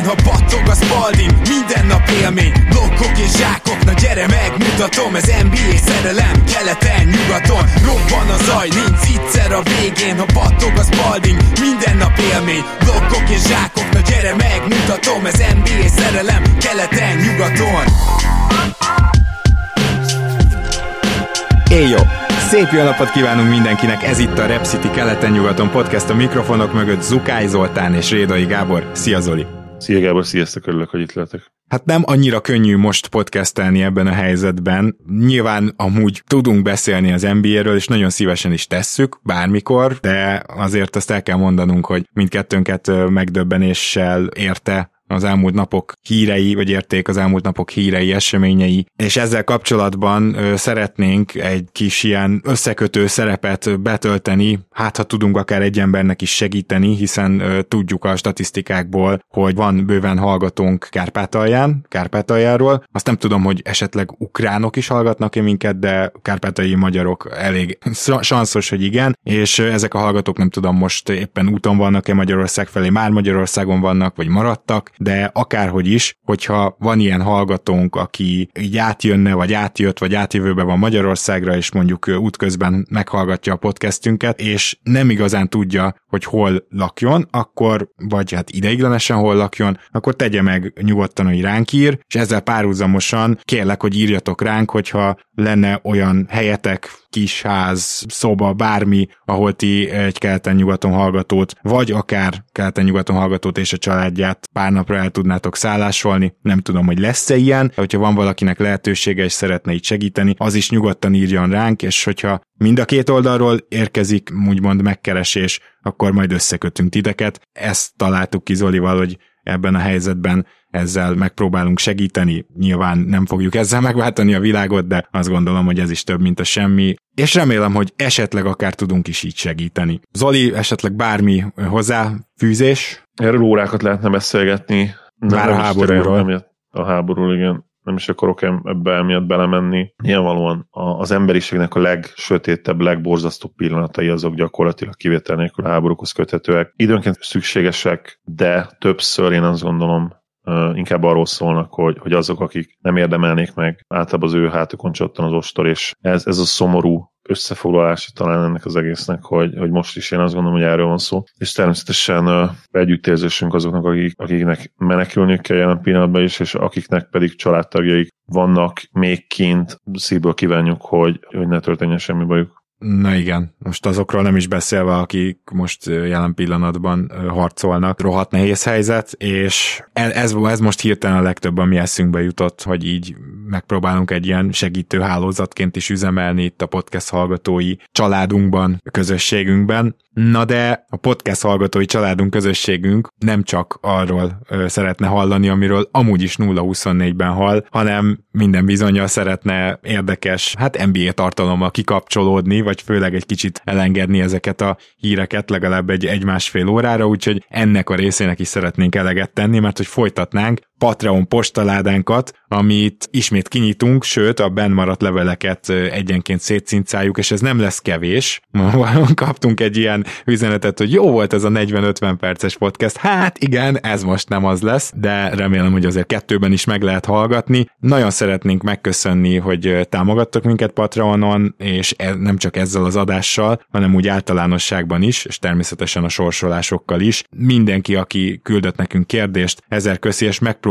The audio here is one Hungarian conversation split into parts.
végén, ha battog a spalding Minden nap élmény, blokkok és zsákok Na gyere megmutatom, ez NBA szerelem Keleten, nyugaton, robban a zaj Nincs egyszer a végén, ha battog a spalding Minden nap élmény, blokkok és zsákok Na gyere megmutatom, ez NBA szerelem Keleten, nyugaton. Éjjó! Szép jó napot kívánunk mindenkinek, ez itt a Rep City keleten-nyugaton podcast a mikrofonok mögött Zukály Zoltán és Rédai Gábor. Szia Zoli! Szia Gábor, sziasztok, örülök, hogy itt lehetek. Hát nem annyira könnyű most podcastelni ebben a helyzetben. Nyilván amúgy tudunk beszélni az NBA-ről, és nagyon szívesen is tesszük, bármikor, de azért azt el kell mondanunk, hogy mindkettőnket megdöbbenéssel érte az elmúlt napok hírei, vagy érték az elmúlt napok hírei, eseményei, és ezzel kapcsolatban szeretnénk egy kis ilyen összekötő szerepet betölteni, hát ha tudunk akár egy embernek is segíteni, hiszen ö, tudjuk a statisztikákból, hogy van bőven hallgatónk Kárpátalján, Kárpátaljáról. Azt nem tudom, hogy esetleg ukránok is hallgatnak-e minket, de kárpátai magyarok elég sanszos, hogy igen, és ezek a hallgatók nem tudom most éppen úton vannak-e Magyarország felé, már Magyarországon vannak, vagy maradtak, de akárhogy is, hogyha van ilyen hallgatónk, aki így átjönne, vagy átjött, vagy átjövőben van Magyarországra, és mondjuk útközben meghallgatja a podcastünket, és nem igazán tudja, hogy hol lakjon, akkor, vagy hát ideiglenesen hol lakjon, akkor tegye meg nyugodtan, hogy ránk ír, és ezzel párhuzamosan kérlek, hogy írjatok ránk, hogyha lenne olyan helyetek, kis ház, szoba, bármi, ahol ti egy keleten-nyugaton hallgatót, vagy akár keleten-nyugaton hallgatót és a családját pár napra el tudnátok szállásolni. Nem tudom, hogy lesz-e ilyen, hogyha van valakinek lehetősége és szeretne így segíteni, az is nyugodtan írjon ránk, és hogyha mind a két oldalról érkezik úgymond megkeresés, akkor majd összekötünk titeket. Ezt találtuk ki Zolival, hogy ebben a helyzetben ezzel megpróbálunk segíteni. Nyilván nem fogjuk ezzel megváltani a világot, de azt gondolom, hogy ez is több, mint a semmi. És remélem, hogy esetleg akár tudunk is így segíteni. Zoli, esetleg bármi hozzáfűzés? Erről órákat lehetne beszélgetni. Már a háborúról. A háborúról, igen nem is akarok ebbe emiatt belemenni. Nyilvánvalóan az emberiségnek a legsötétebb, legborzasztóbb pillanatai azok gyakorlatilag kivétel nélkül a háborúkhoz köthetőek. Időnként szükségesek, de többször én azt gondolom, inkább arról szólnak, hogy, hogy azok, akik nem érdemelnék meg, általában az ő hátukon csattan az ostor, és ez, ez a szomorú összefoglalása talán ennek az egésznek, hogy, hogy most is én azt gondolom, hogy erről van szó. És természetesen együttérzésünk azoknak, akik, akiknek menekülniük kell jelen pillanatban is, és akiknek pedig családtagjaik vannak még kint, szívből kívánjuk, hogy, hogy ne történjen semmi bajuk. Na igen, most azokról nem is beszélve, akik most jelen pillanatban harcolnak, rohadt nehéz helyzet, és e, ez, ez most hirtelen a legtöbb, ami eszünkbe jutott, hogy így megpróbálunk egy ilyen segítő hálózatként is üzemelni itt a podcast hallgatói családunkban, közösségünkben. Na de a podcast hallgatói családunk, közösségünk nem csak arról szeretne hallani, amiről amúgy is 0-24-ben hall, hanem minden bizonyal szeretne érdekes, hát NBA tartalommal kikapcsolódni, vagy főleg egy kicsit elengedni ezeket a híreket legalább egy, egy másfél órára, úgyhogy ennek a részének is szeretnénk eleget tenni, mert hogy folytatnánk Patreon postaládánkat, amit ismét kinyitunk, sőt a benn maradt leveleket egyenként szétszincáljuk, és ez nem lesz kevés. Kaptunk egy ilyen üzenetet, hogy jó volt ez a 40-50 perces podcast. Hát igen, ez most nem az lesz, de remélem, hogy azért kettőben is meg lehet hallgatni. Nagyon szeretnénk megköszönni, hogy támogattok minket Patreonon, és e, nem csak ezzel az adással, hanem úgy általánosságban is, és természetesen a sorsolásokkal is. Mindenki, aki küldött nekünk kérdést, ezer köszi, és megpróbáljuk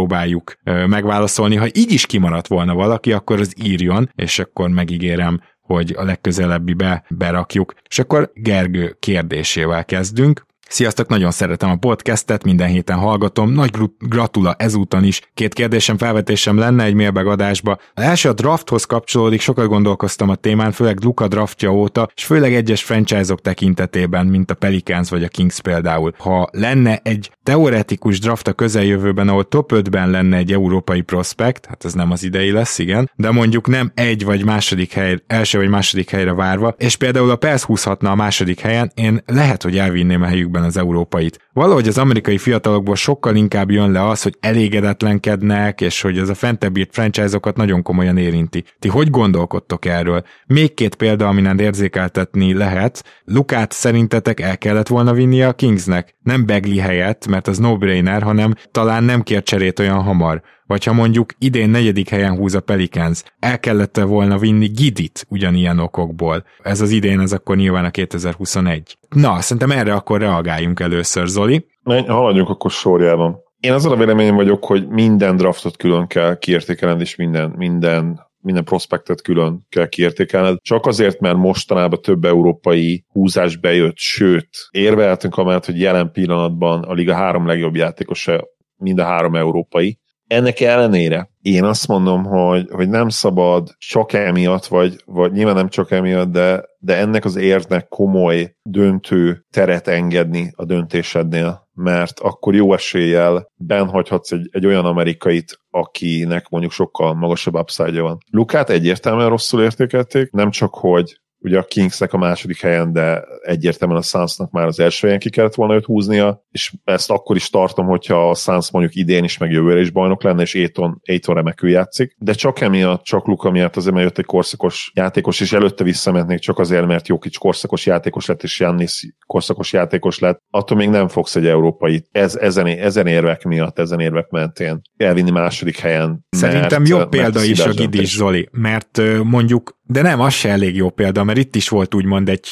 megválaszolni. Ha így is kimaradt volna valaki, akkor az írjon, és akkor megígérem, hogy a legközelebbibe berakjuk. És akkor Gergő kérdésével kezdünk. Sziasztok, nagyon szeretem a podcastet, minden héten hallgatom, nagy gratula ezúton is. Két kérdésem, felvetésem lenne egy mailbag Az első a drafthoz kapcsolódik, sokat gondolkoztam a témán, főleg Luka draftja óta, és főleg egyes franchise-ok tekintetében, mint a Pelicans vagy a Kings például. Ha lenne egy teoretikus draft a közeljövőben, ahol top 5-ben lenne egy európai prospekt, hát ez nem az idei lesz, igen, de mondjuk nem egy vagy második hely, első vagy második helyre várva, és például a Pels húzhatna a második helyen, én lehet, hogy elvinném a helyükben években az európait. Valahogy az amerikai fiatalokból sokkal inkább jön le az, hogy elégedetlenkednek, és hogy ez a fentebb írt franchise-okat nagyon komolyan érinti. Ti hogy gondolkodtok erről? Még két példa, amin érzékeltetni lehet. Lukát szerintetek el kellett volna vinni a Kingsnek? Nem Begli helyett, mert az no-brainer, hanem talán nem kér cserét olyan hamar vagy ha mondjuk idén negyedik helyen húz a Pelicans, el kellett volna vinni Gidit ugyanilyen okokból. Ez az idén, ez akkor nyilván a 2021. Na, szerintem erre akkor reagáljunk először, Zoli. Menj, haladjunk akkor sorjában. Én azon a véleményem vagyok, hogy minden draftot külön kell kiértékelned, és minden, minden minden prospektet külön kell kiértékelned. Csak azért, mert mostanában több európai húzás bejött, sőt, érvehetünk amellett, hogy jelen pillanatban a liga három legjobb játékosa mind a három európai, ennek ellenére én azt mondom, hogy, hogy nem szabad csak emiatt, vagy, vagy nyilván nem csak emiatt, de, de ennek az érnek komoly döntő teret engedni a döntésednél, mert akkor jó eséllyel benhagyhatsz egy, egy olyan amerikait, akinek mondjuk sokkal magasabb upside van. Lukát egyértelműen rosszul értékelték, nem csak, hogy ugye a Kingsnek a második helyen, de egyértelműen a Sunsnak már az első helyen ki kellett volna őt húznia, és ezt akkor is tartom, hogyha a Suns mondjuk idén is, meg jövőre is bajnok lenne, és Aiton, Aiton remekül játszik, de csak emiatt, csak Luka miatt azért, mert jött egy korszakos játékos, és előtte visszamennék csak azért, mert Jokic korszakos játékos lett, és Jannis korszakos játékos lett, attól még nem fogsz egy európai, ez, ezen, ezen érvek miatt, ezen érvek mentén elvinni második helyen. Szerintem mert, jobb példa is a Gidis Zoli, mert mondjuk de nem, az se elég jó példa, mert itt is volt úgymond egy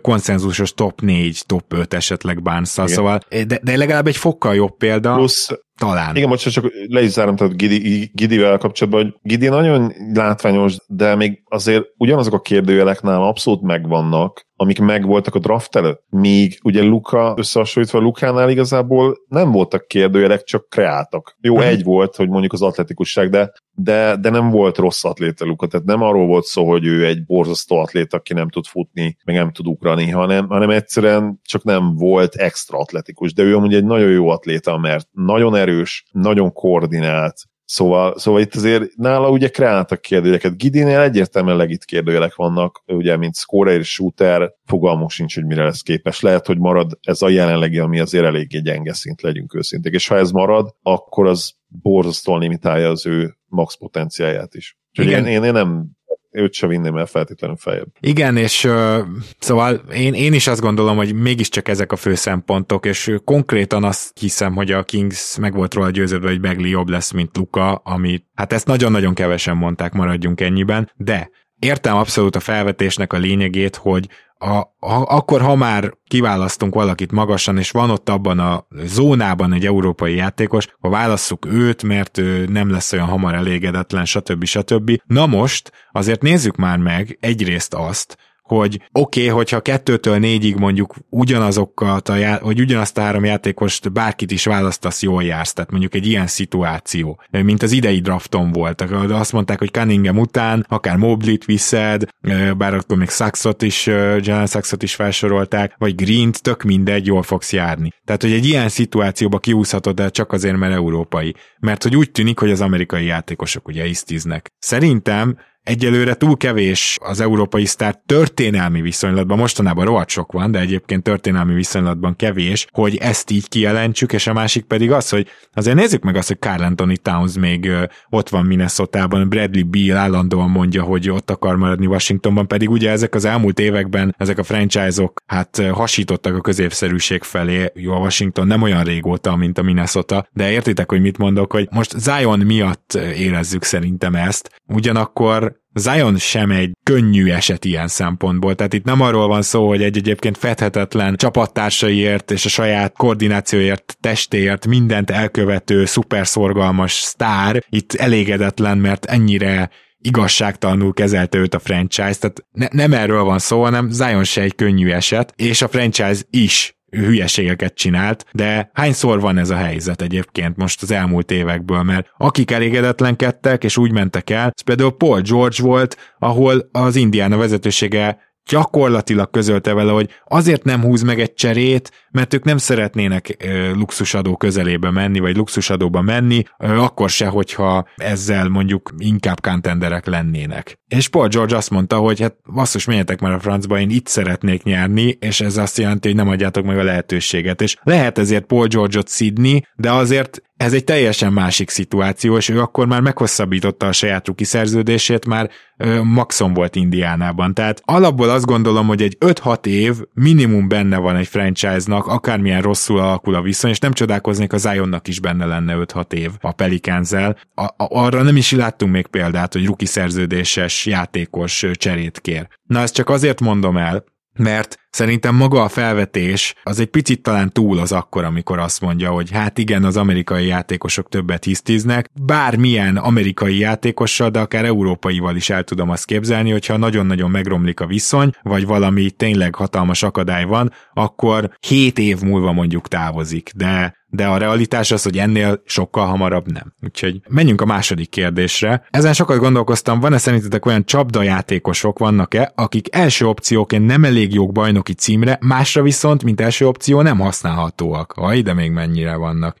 konszenzusos top 4, top 5 esetleg bánszal, szóval, de, de legalább egy fokkal jobb példa. Plusz talán. Igen, most csak le is zárom, tehát Gidi, Gidivel kapcsolatban, hogy Gidi nagyon látványos, de még azért ugyanazok a kérdőjelek nálam abszolút megvannak, amik megvoltak a draft előtt. Míg ugye Luka, összehasonlítva Lukánál igazából nem voltak kérdőjelek, csak kreáltak. Jó, uh-huh. egy volt, hogy mondjuk az atletikusság, de, de, de nem volt rossz atléta Luka, tehát nem arról volt szó, hogy ő egy borzasztó atléta, aki nem tud futni, meg nem tud ugrani, hanem, hanem egyszerűen csak nem volt extra atletikus, de ő amúgy egy nagyon jó atléta, mert nagyon erős, nagyon koordinált, Szóval, szóval itt azért nála ugye kreáltak kérdőjeleket. Gidinél egyértelműen legit kérdőjelek vannak, ugye, mint scorer és shooter, fogalmunk sincs, hogy mire lesz képes. Lehet, hogy marad ez a jelenlegi, ami azért eléggé gyenge szint, legyünk őszinték. És ha ez marad, akkor az borzasztóan limitálja az ő max potenciáját is. Úgyhogy én, én, én nem őt se vinném el feltétlenül feljebb. Igen, és uh, szóval én, én is azt gondolom, hogy mégiscsak ezek a fő szempontok, és konkrétan azt hiszem, hogy a Kings meg volt róla győződve, hogy Begli jobb lesz, mint Luka, ami hát ezt nagyon-nagyon kevesen mondták, maradjunk ennyiben, de értem abszolút a felvetésnek a lényegét, hogy a, a, akkor, ha már kiválasztunk valakit magasan, és van ott abban a zónában egy európai játékos, ha válasszuk őt, mert ő nem lesz olyan hamar elégedetlen, stb. stb. Na most azért nézzük már meg egyrészt azt, hogy oké, okay, hogyha kettőtől négyig mondjuk ugyanazokat, a já- vagy ugyanazt a három játékost bárkit is választasz, jól jársz, tehát mondjuk egy ilyen szituáció, mint az idei drafton volt. Azt mondták, hogy Cunningham után, akár Moblit viszed, bár akkor még Saxot is, Jalen Saxot is felsorolták, vagy Green-t, tök mindegy, jól fogsz járni. Tehát, hogy egy ilyen szituációba kiúszhatod de csak azért, mert európai. Mert hogy úgy tűnik, hogy az amerikai játékosok ugye isztiznek. Szerintem egyelőre túl kevés az európai sztár történelmi viszonylatban, mostanában rohadt sok van, de egyébként történelmi viszonylatban kevés, hogy ezt így kijelentsük, és a másik pedig az, hogy azért nézzük meg azt, hogy Carl Anthony Towns még ott van Minnesota-ban, Bradley Beal állandóan mondja, hogy ott akar maradni Washingtonban, pedig ugye ezek az elmúlt években, ezek a franchise-ok hát hasítottak a középszerűség felé, jó, a Washington nem olyan régóta, mint a Minnesota, de értitek, hogy mit mondok, hogy most Zion miatt érezzük szerintem ezt, ugyanakkor Zion sem egy könnyű eset ilyen szempontból. Tehát itt nem arról van szó, hogy egy egyébként fedhetetlen csapattársaiért és a saját koordinációért, testéért mindent elkövető, szuperszorgalmas sztár itt elégedetlen, mert ennyire igazságtalanul kezelte őt a franchise, tehát ne, nem erről van szó, hanem Zion se egy könnyű eset, és a franchise is hülyeségeket csinált, de hányszor van ez a helyzet egyébként most az elmúlt évekből, mert akik elégedetlenkedtek és úgy mentek el, ez például Paul George volt, ahol az Indiana vezetősége gyakorlatilag közölte vele, hogy azért nem húz meg egy cserét, mert ők nem szeretnének ö, luxusadó közelébe menni, vagy luxusadóba menni, ö, akkor se, hogyha ezzel mondjuk inkább contenderek lennének. És Paul George azt mondta, hogy hát basszus, menjetek már a francba, én itt szeretnék nyerni, és ez azt jelenti, hogy nem adjátok meg a lehetőséget. És lehet ezért Paul George-ot szidni, de azért ez egy teljesen másik szituáció, és ő akkor már meghosszabbította a saját ruki szerződését, már ö, maxon volt Indiánában. Tehát alapból azt gondolom, hogy egy 5-6 év minimum benne van egy franchise-nak, akármilyen rosszul alakul a viszony, és nem csodálkoznék, a Zionnak is benne lenne 5-6 év a Pelicans-el. arra nem is láttunk még példát, hogy ruki szerződéses játékos cserét kér. Na ezt csak azért mondom el, mert szerintem maga a felvetés az egy picit talán túl az akkor, amikor azt mondja, hogy hát igen, az amerikai játékosok többet hisztiznek, bármilyen amerikai játékossal, de akár európaival is el tudom azt képzelni, hogyha nagyon-nagyon megromlik a viszony, vagy valami tényleg hatalmas akadály van, akkor 7 év múlva mondjuk távozik, de de a realitás az, hogy ennél sokkal hamarabb nem. Úgyhogy menjünk a második kérdésre. Ezen sokat gondolkoztam, van-e szerintetek olyan csapdajátékosok vannak-e, akik első opcióként nem elég jók bajnoki címre, másra viszont, mint első opció nem használhatóak. Aj, de még mennyire vannak.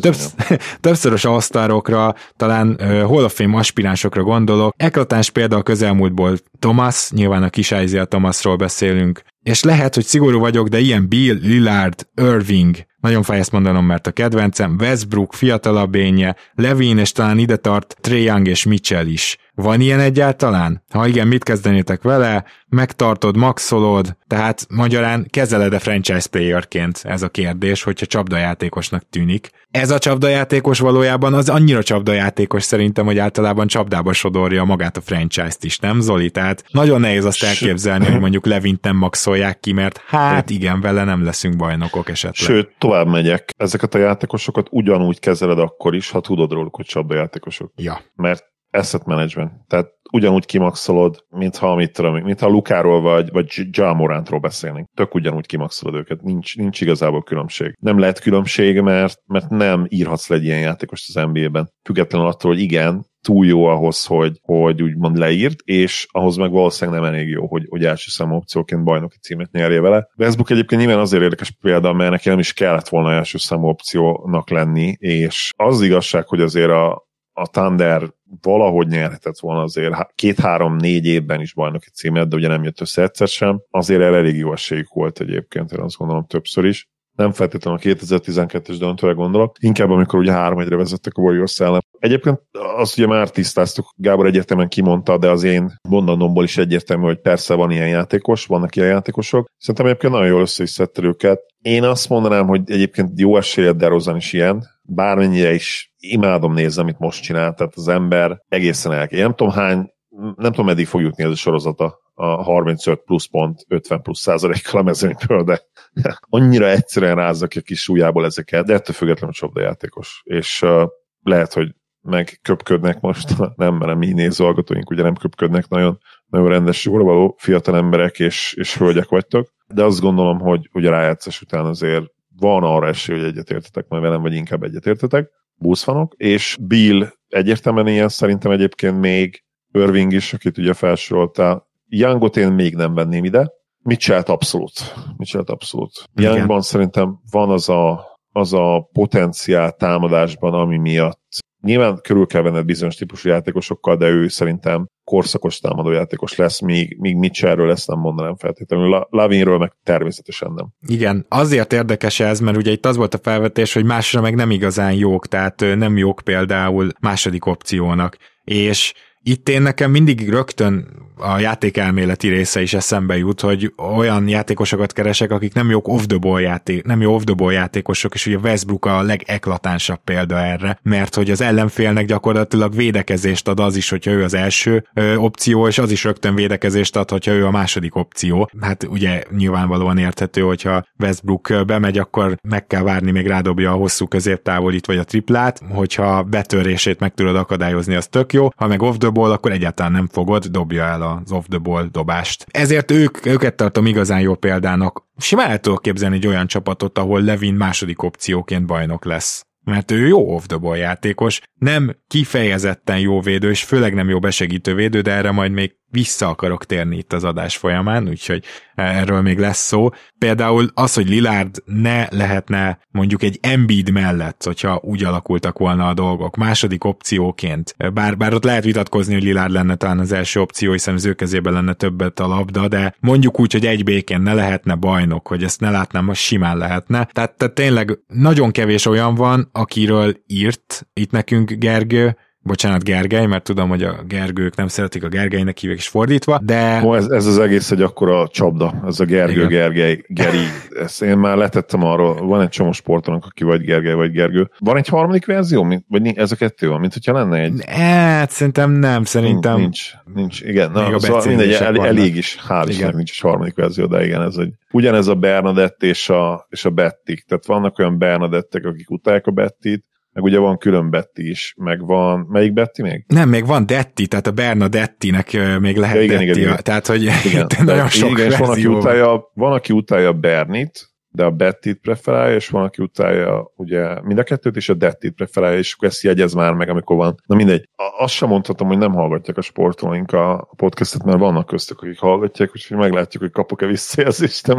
Többsz- többszörös asztárokra, talán uh, Hall of Fame aspiránsokra gondolok. Eklatáns példa a közelmúltból Thomas, nyilván a kis Isaiah Thomasról beszélünk, és lehet, hogy szigorú vagyok, de ilyen Bill, Lillard, Irving, nagyon fáj ezt mondanom, mert a kedvencem, Westbrook fiatalabb énje, Levin, és talán ide tart Trey Young és Mitchell is. Van ilyen egyáltalán? Ha igen, mit kezdenétek vele? Megtartod, maxolod, tehát magyarán kezeled-e franchise playerként ez a kérdés, hogyha csapdajátékosnak tűnik. Ez a csapdajátékos valójában az annyira csapdajátékos szerintem, hogy általában csapdába sodorja magát a franchise-t is, nem Zoli? Tehát nagyon nehéz azt elképzelni, hogy mondjuk Levint nem maxolják ki, mert hát igen, vele nem leszünk bajnokok esetleg. Sőt, tovább megyek. Ezeket a játékosokat ugyanúgy kezeled akkor is, ha tudod róluk, hogy csapdajátékosok. Ja. Mert asset management. Tehát ugyanúgy kimaxolod, mintha, mit tudom, mintha Lukáról vagy, vagy Jamorántról beszélnénk. Tök ugyanúgy kimaxolod őket. Nincs, nincs igazából különbség. Nem lehet különbség, mert, mert nem írhatsz le egy ilyen játékost az NBA-ben. Függetlenül attól, hogy igen, túl jó ahhoz, hogy, hogy úgymond leírt, és ahhoz meg valószínűleg nem elég jó, hogy, hogy első számú opcióként bajnoki címet nyerje vele. Westbrook egyébként nyilván azért érdekes példa, mert neki nem is kellett volna első számú opciónak lenni, és az igazság, hogy azért a, a Thunder valahogy nyerhetett volna azért két-három-négy évben is bajnoki címet, de ugye nem jött össze egyszer sem. Azért el elég jó esélyük volt egyébként, én azt gondolom többször is. Nem feltétlenül a 2012-es döntőre gondolok, inkább amikor ugye 3-1-re vezettek a Warriors ellen. Egyébként azt ugye már tisztáztuk, Gábor egyértelműen kimondta, de az én mondanomból is egyértelmű, hogy persze van ilyen játékos, vannak ilyen játékosok. Szerintem egyébként nagyon jól össze is őket. Én azt mondanám, hogy egyébként jó esélye DeRozan is ilyen, bármennyire is imádom nézni, amit most csinál, tehát az ember egészen el. Én nem tudom hány, nem tudom, meddig fog jutni ez a sorozata, a 35 plusz pont, 50 plusz százalékkal a mezőnyből, de annyira egyszerűen rázza ki a kis súlyából ezeket, de ettől függetlenül csapdajátékos. És uh, lehet, hogy megköpködnek most, nem, mert a mi nézőalgatóink ugye nem köpködnek, nagyon, nagyon rendes, jól való fiatal emberek és, és hölgyek vagytok, de azt gondolom, hogy, a rájátszás után azért van arra esély, hogy egyetértetek majd velem, vagy inkább egyetértetek, buszfanok, és Bill egyértelműen ilyen, szerintem egyébként még Irving is, akit ugye felsoroltál, Youngot én még nem venném ide, Mitchell abszolút. Mitchell abszolút. Igen. Youngban szerintem van az a, az a potenciál támadásban, ami miatt Nyilván körül kell venned bizonyos típusú játékosokkal, de ő szerintem korszakos támadó játékos lesz, míg, míg Mitchellről ezt nem mondanám feltétlenül. Lavinről meg természetesen nem. Igen, azért érdekes ez, mert ugye itt az volt a felvetés, hogy másra meg nem igazán jók, tehát nem jók például második opciónak. És itt én nekem mindig rögtön a játékelméleti része is eszembe jut, hogy olyan játékosokat keresek, akik nem jók off the ball játék, nem jó off the ball játékosok, és ugye Westbrook a legeklatánsabb példa erre, mert hogy az ellenfélnek gyakorlatilag védekezést ad az is, hogyha ő az első ö, opció, és az is rögtön védekezést ad, hogyha ő a második opció. Hát ugye nyilvánvalóan érthető, hogyha Westbrook bemegy, akkor meg kell várni, még rádobja a hosszú középtávolit vagy a triplát, hogyha betörését meg tudod akadályozni, az tök jó, ha meg off the ball, akkor egyáltalán nem fogod, dobja el az off the ball dobást. Ezért ők, őket tartom igazán jó példának. Simán el tudok képzelni egy olyan csapatot, ahol Levin második opcióként bajnok lesz mert ő jó off the ball játékos, nem kifejezetten jó védő, és főleg nem jó besegítő védő, de erre majd még vissza akarok térni itt az adás folyamán, úgyhogy erről még lesz szó. Például az, hogy Lillard ne lehetne mondjuk egy Embiid mellett, hogyha úgy alakultak volna a dolgok, második opcióként, bár, bár ott lehet vitatkozni, hogy Lillard lenne talán az első opció, hiszen az ő kezében lenne többet a labda, de mondjuk úgy, hogy egy békén ne lehetne bajnok, hogy ezt ne látnám, hogy simán lehetne. Tehát, tehát tényleg nagyon kevés olyan van, akiről írt itt nekünk Gergő, bocsánat Gergely, mert tudom, hogy a Gergők nem szeretik a Gergelynek hívják is fordítva, de... Ó, ez, ez az egész egy akkora csapda, ez a Gergő, Igen. Gergely, Geri. Ezt én már letettem arról, van egy csomó sportolónk, aki vagy Gergely, vagy Gergő. Van egy harmadik verzió, mint, vagy ez a kettő van, mint hogyha lenne egy... Hát, szerintem nem, szerintem... Nincs, nincs, igen. Na, szóval mindegy, el, elég is, hál' Istennek nincs is harmadik verzió, de igen, ez egy... Ugyanez a Bernadett és a, és a Bettik, tehát vannak olyan Bernadettek, akik utálják a Bettit, meg ugye van külön Betty is, meg van, melyik Betty még? Nem, még van Detti, tehát a Bernadettinek még lehet ja, igen, Detti, igen, igen. tehát hogy igen, nagyon sok igen, van, aki utálja, van, aki utálja Bernit, de a Bettit preferálja, és van, aki utálja ugye mind a kettőt, és a Dettit preferálja, és ezt jegyez már meg, amikor van. Na mindegy. Azt sem mondhatom, hogy nem hallgatják a sportolóink a podcastet, mert vannak köztük, akik hallgatják, úgyhogy meglátjuk, hogy kapok-e visszajelzést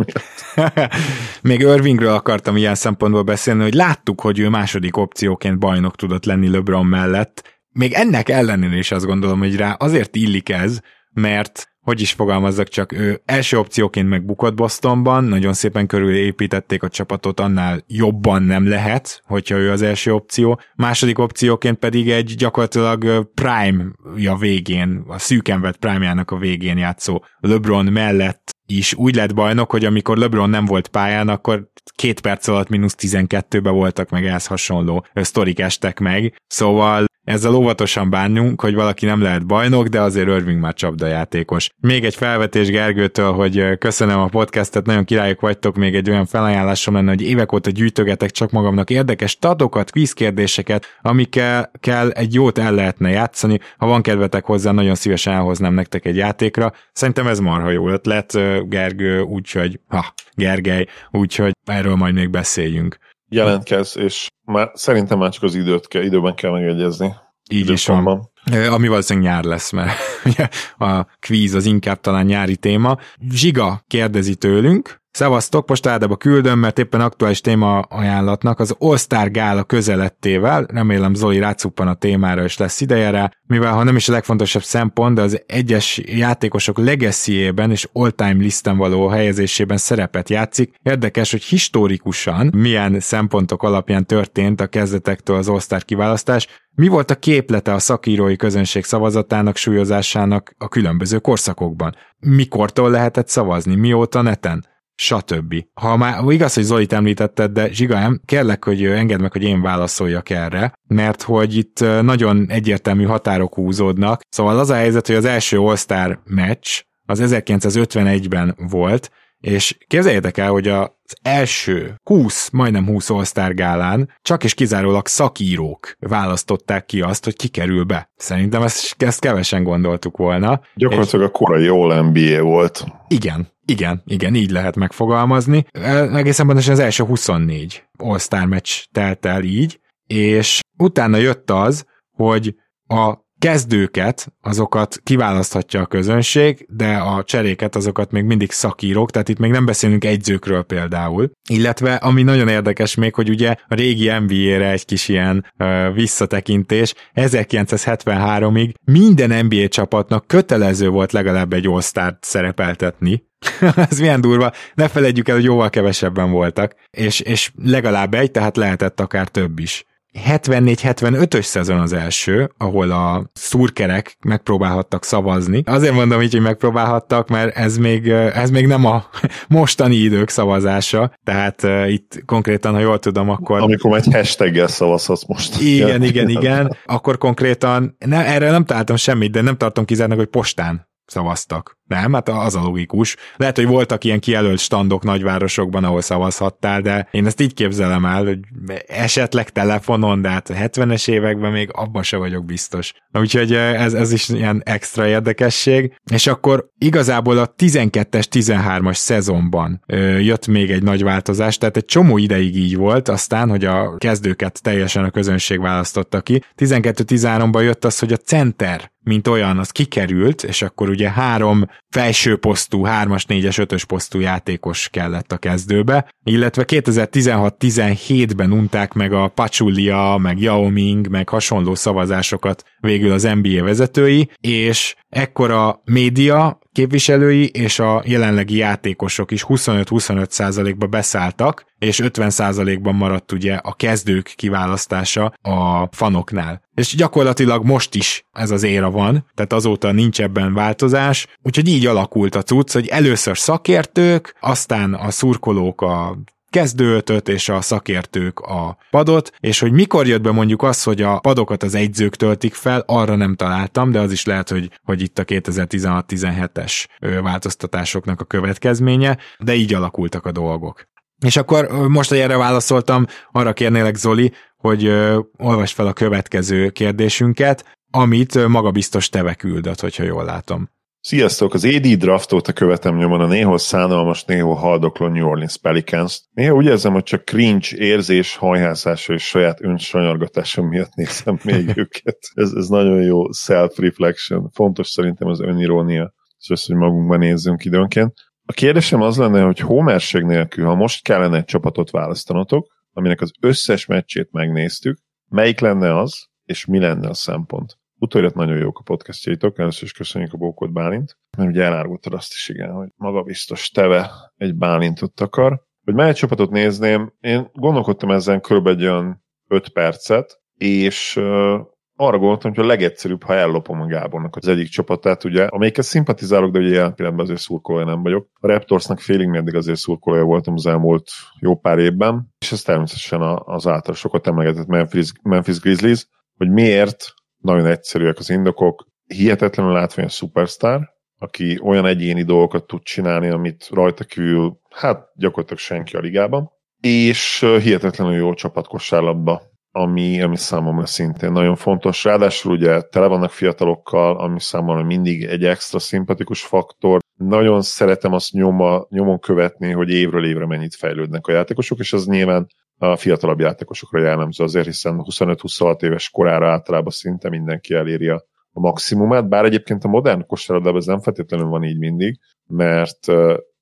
Még Irvingről akartam ilyen szempontból beszélni, hogy láttuk, hogy ő második opcióként bajnok tudott lenni LeBron mellett. Még ennek ellenére is azt gondolom, hogy rá azért illik ez, mert hogy is fogalmazzak csak, ő első opcióként megbukott Bostonban, nagyon szépen körülépítették a csapatot, annál jobban nem lehet, hogyha ő az első opció. Második opcióként pedig egy gyakorlatilag prime-ja végén, a szűken vett prime-jának a végén játszó LeBron mellett is úgy lett bajnok, hogy amikor LeBron nem volt pályán, akkor két perc alatt mínusz 12-be voltak, meg ehhez hasonló sztorik estek meg. Szóval ezzel óvatosan bánjunk, hogy valaki nem lehet bajnok, de azért Irving már csapdajátékos. Még egy felvetés Gergőtől, hogy köszönöm a podcastet, nagyon királyok vagytok, még egy olyan felajánlásom lenne, hogy évek óta gyűjtögetek csak magamnak érdekes statokat, kvízkérdéseket, amikkel kell egy jót el lehetne játszani. Ha van kedvetek hozzá, nagyon szívesen elhoznám nektek egy játékra. Szerintem ez marha jó ötlet, Gergő, úgyhogy, ha, Gergely, úgyhogy erről majd még beszéljünk jelentkez, és már szerintem már csak az időt kell, időben kell megegyezni. Így is van. Ami valószínűleg nyár lesz, mert a kvíz az inkább talán nyári téma. Zsiga kérdezi tőlünk, Szevasztok, most áldába küldöm, mert éppen aktuális téma ajánlatnak az All-Star Gála közelettével, remélem Zoli rácuppan a témára és lesz ideje rá, mivel ha nem is a legfontosabb szempont, de az egyes játékosok legacy és all-time listen való helyezésében szerepet játszik. Érdekes, hogy historikusan milyen szempontok alapján történt a kezdetektől az All-Star kiválasztás, mi volt a képlete a szakírói közönség szavazatának, súlyozásának a különböző korszakokban? Mikortól lehetett szavazni? Mióta neten? Stb. Ha már igaz, hogy Zolit említetted, de Zsiga, kérlek, hogy engedd meg, hogy én válaszoljak erre, mert hogy itt nagyon egyértelmű határok húzódnak. Szóval az a helyzet, hogy az első All-Star meccs az 1951-ben volt, és képzeljétek el, hogy az első 20, majdnem 20 All-Star gálán csak és kizárólag szakírók választották ki azt, hogy kikerül be. Szerintem ezt, ezt kevesen gondoltuk volna. Gyakorlatilag és... a korai All NBA volt. Igen, igen, igen, így lehet megfogalmazni. Egészen pontosan az első 24 All-Star meccs telt el így, és utána jött az, hogy a kezdőket, azokat kiválaszthatja a közönség, de a cseréket, azokat még mindig szakírók, tehát itt még nem beszélünk egyzőkről például. Illetve, ami nagyon érdekes még, hogy ugye a régi NBA-re egy kis ilyen uh, visszatekintés, 1973-ig minden NBA csapatnak kötelező volt legalább egy all szerepeltetni, ez milyen durva, ne felejtjük el, hogy jóval kevesebben voltak, és, és legalább egy, tehát lehetett akár több is. 74-75-ös szezon az első, ahol a szurkerek megpróbálhattak szavazni. Azért mondom így, hogy megpróbálhattak, mert ez még, ez még nem a mostani idők szavazása, tehát uh, itt konkrétan, ha jól tudom, akkor... Amikor egy hashtaggel szavazhatsz most. Igen, igen, igen, akkor konkrétan, ne, erre nem találtam semmit, de nem tartom kizárnak, hogy postán szavaztak. Nem, hát az a logikus. Lehet, hogy voltak ilyen kijelölt standok nagyvárosokban, ahol szavazhattál, de én ezt így képzelem el, hogy esetleg telefonon, de hát a 70-es években még abban se vagyok biztos. Úgyhogy ez, ez is ilyen extra érdekesség. És akkor igazából a 12-es, 13-as szezonban jött még egy nagy változás, tehát egy csomó ideig így volt, aztán, hogy a kezdőket teljesen a közönség választotta ki. 12-13-ban jött az, hogy a center mint olyan, az kikerült, és akkor ugye három felső posztú, hármas, négyes, ötös posztú játékos kellett a kezdőbe, illetve 2016-17-ben unták meg a Pachulia, meg Yao Ming, meg hasonló szavazásokat végül az NBA vezetői, és ekkor a média képviselői és a jelenlegi játékosok is 25-25%-ba beszálltak, és 50%-ban maradt ugye a kezdők kiválasztása a fanoknál. És gyakorlatilag most is ez az éra van, tehát azóta nincs ebben változás, úgyhogy így alakult a cucc, hogy először szakértők, aztán a szurkolók a kezdőötöt és a szakértők a padot, és hogy mikor jött be mondjuk az, hogy a padokat az egyzők töltik fel, arra nem találtam, de az is lehet, hogy, hogy itt a 2016-17-es változtatásoknak a következménye, de így alakultak a dolgok. És akkor most, hogy erre válaszoltam, arra kérnélek Zoli, hogy ö, olvasd fel a következő kérdésünket, amit magabiztos teve küldött, hogyha jól látom. Sziasztok! Az AD draftot a követem nyomon a néhol szánalmas, néhol haldokló New Orleans Pelicans. Néha úgy érzem, hogy csak cringe érzés, hajhászása és saját önsanyargatása miatt nézem még őket. Ez, ez nagyon jó self-reflection. Fontos szerintem az önirónia, és az, hogy magunkban nézzünk időnként. A kérdésem az lenne, hogy homerség nélkül, ha most kellene egy csapatot választanotok, aminek az összes meccsét megnéztük, melyik lenne az, és mi lenne a szempont? Utóirat nagyon jók a podcastjaitok, először is köszönjük a bókot Bálint, mert ugye elárultad azt is, igen, hogy maga biztos teve egy Bálintot akar. Hogy mely csapatot nézném, én gondolkodtam ezen kb. egy olyan 5 percet, és uh, arra gondoltam, hogy a legegyszerűbb, ha ellopom a Gábornak az egyik csapatát, ugye, amelyikkel szimpatizálok, de ugye jelen pillanatban azért szurkolója nem vagyok. A Raptorsnak félig meddig azért szurkolója voltam az elmúlt jó pár évben, és ez természetesen az által sokat emlegetett Memphis, Memphis Grizzlies, hogy miért nagyon egyszerűek az indokok. Hihetetlenül látványos szupersztár, aki olyan egyéni dolgokat tud csinálni, amit rajta kívül, hát gyakorlatilag senki a ligában, és hihetetlenül jó csapatkosárlabba, ami, ami számomra szintén nagyon fontos. Ráadásul ugye tele vannak fiatalokkal, ami számomra mindig egy extra szimpatikus faktor. Nagyon szeretem azt nyoma, nyomon követni, hogy évről évre mennyit fejlődnek a játékosok, és az nyilván a fiatalabb játékosokra jellemző azért, hiszen 25-26 éves korára általában szinte mindenki eléri a, a maximumát, bár egyébként a modern kosárlabdában ez nem feltétlenül van így mindig, mert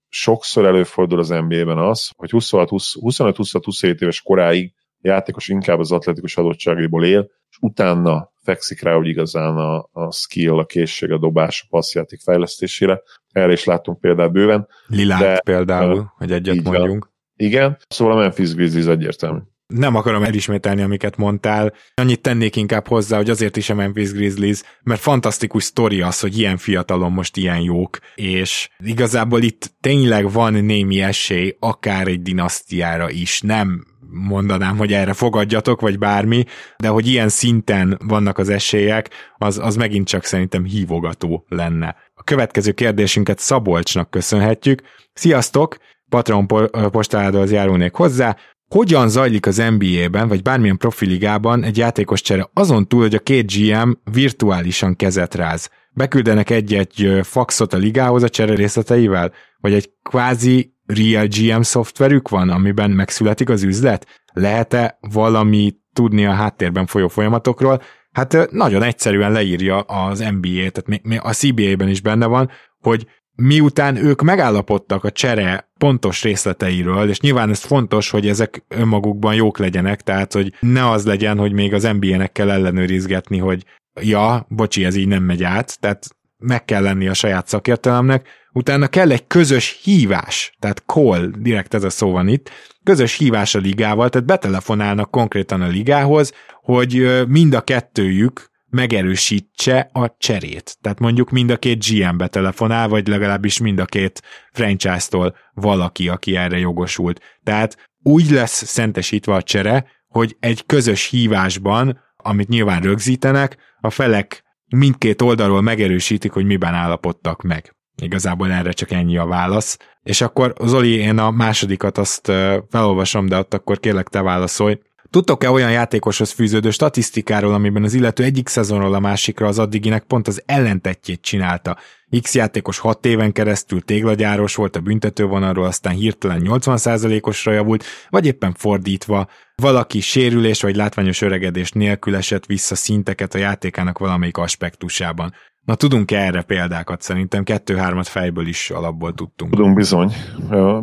sokszor előfordul az NBA-ben az, hogy 25-27 éves koráig játékos inkább az atletikus adottságaiból él, és utána fekszik rá, hogy igazán a, a skill, a készség, a dobás, a passzjáték fejlesztésére. Erre is látunk például bőven. Lilát de, például, hogy egyet mondjunk. Van. Igen, szóval a Memphis Grizzlies egyértelmű. Nem akarom elismételni, amiket mondtál. Annyit tennék inkább hozzá, hogy azért is a Memphis Grizzlies, mert fantasztikus sztori az, hogy ilyen fiatalon most ilyen jók, és igazából itt tényleg van némi esély akár egy dinasztiára is. Nem mondanám, hogy erre fogadjatok, vagy bármi, de hogy ilyen szinten vannak az esélyek, az, az megint csak szerintem hívogató lenne. A következő kérdésünket Szabolcsnak köszönhetjük. Sziasztok! Patreon postáladóhoz járulnék hozzá. Hogyan zajlik az NBA-ben, vagy bármilyen profiligában egy játékos csere azon túl, hogy a két GM virtuálisan kezet ráz? Beküldenek egy-egy faxot a ligához a csere részleteivel? Vagy egy kvázi real GM szoftverük van, amiben megszületik az üzlet? Lehet-e valami tudni a háttérben folyó folyamatokról? Hát nagyon egyszerűen leírja az NBA, tehát a CBA-ben is benne van, hogy miután ők megállapodtak a csere pontos részleteiről, és nyilván ez fontos, hogy ezek önmagukban jók legyenek, tehát hogy ne az legyen, hogy még az NBA-nek kell ellenőrizgetni, hogy ja, bocsi, ez így nem megy át, tehát meg kell lenni a saját szakértelemnek, utána kell egy közös hívás, tehát call, direkt ez a szó van itt, közös hívás a ligával, tehát betelefonálnak konkrétan a ligához, hogy mind a kettőjük megerősítse a cserét. Tehát mondjuk mind a két GM-be telefonál, vagy legalábbis mind a két franchise-tól valaki, aki erre jogosult. Tehát úgy lesz szentesítve a csere, hogy egy közös hívásban, amit nyilván rögzítenek, a felek mindkét oldalról megerősítik, hogy miben állapodtak meg. Igazából erre csak ennyi a válasz. És akkor Zoli, én a másodikat azt felolvasom, de ott akkor kérlek te válaszolj. Tudtok-e olyan játékoshoz fűződő statisztikáról, amiben az illető egyik szezonról a másikra az addiginek pont az ellentetjét csinálta? X játékos 6 éven keresztül téglagyáros volt a büntetővonalról, aztán hirtelen 80%-osra javult, vagy éppen fordítva, valaki sérülés vagy látványos öregedés nélkül esett vissza szinteket a játékának valamelyik aspektusában. Na tudunk erre példákat? Szerintem kettő-hármat fejből is alapból tudtunk. Tudunk bizony.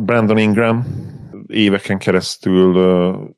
Brandon Ingram éveken keresztül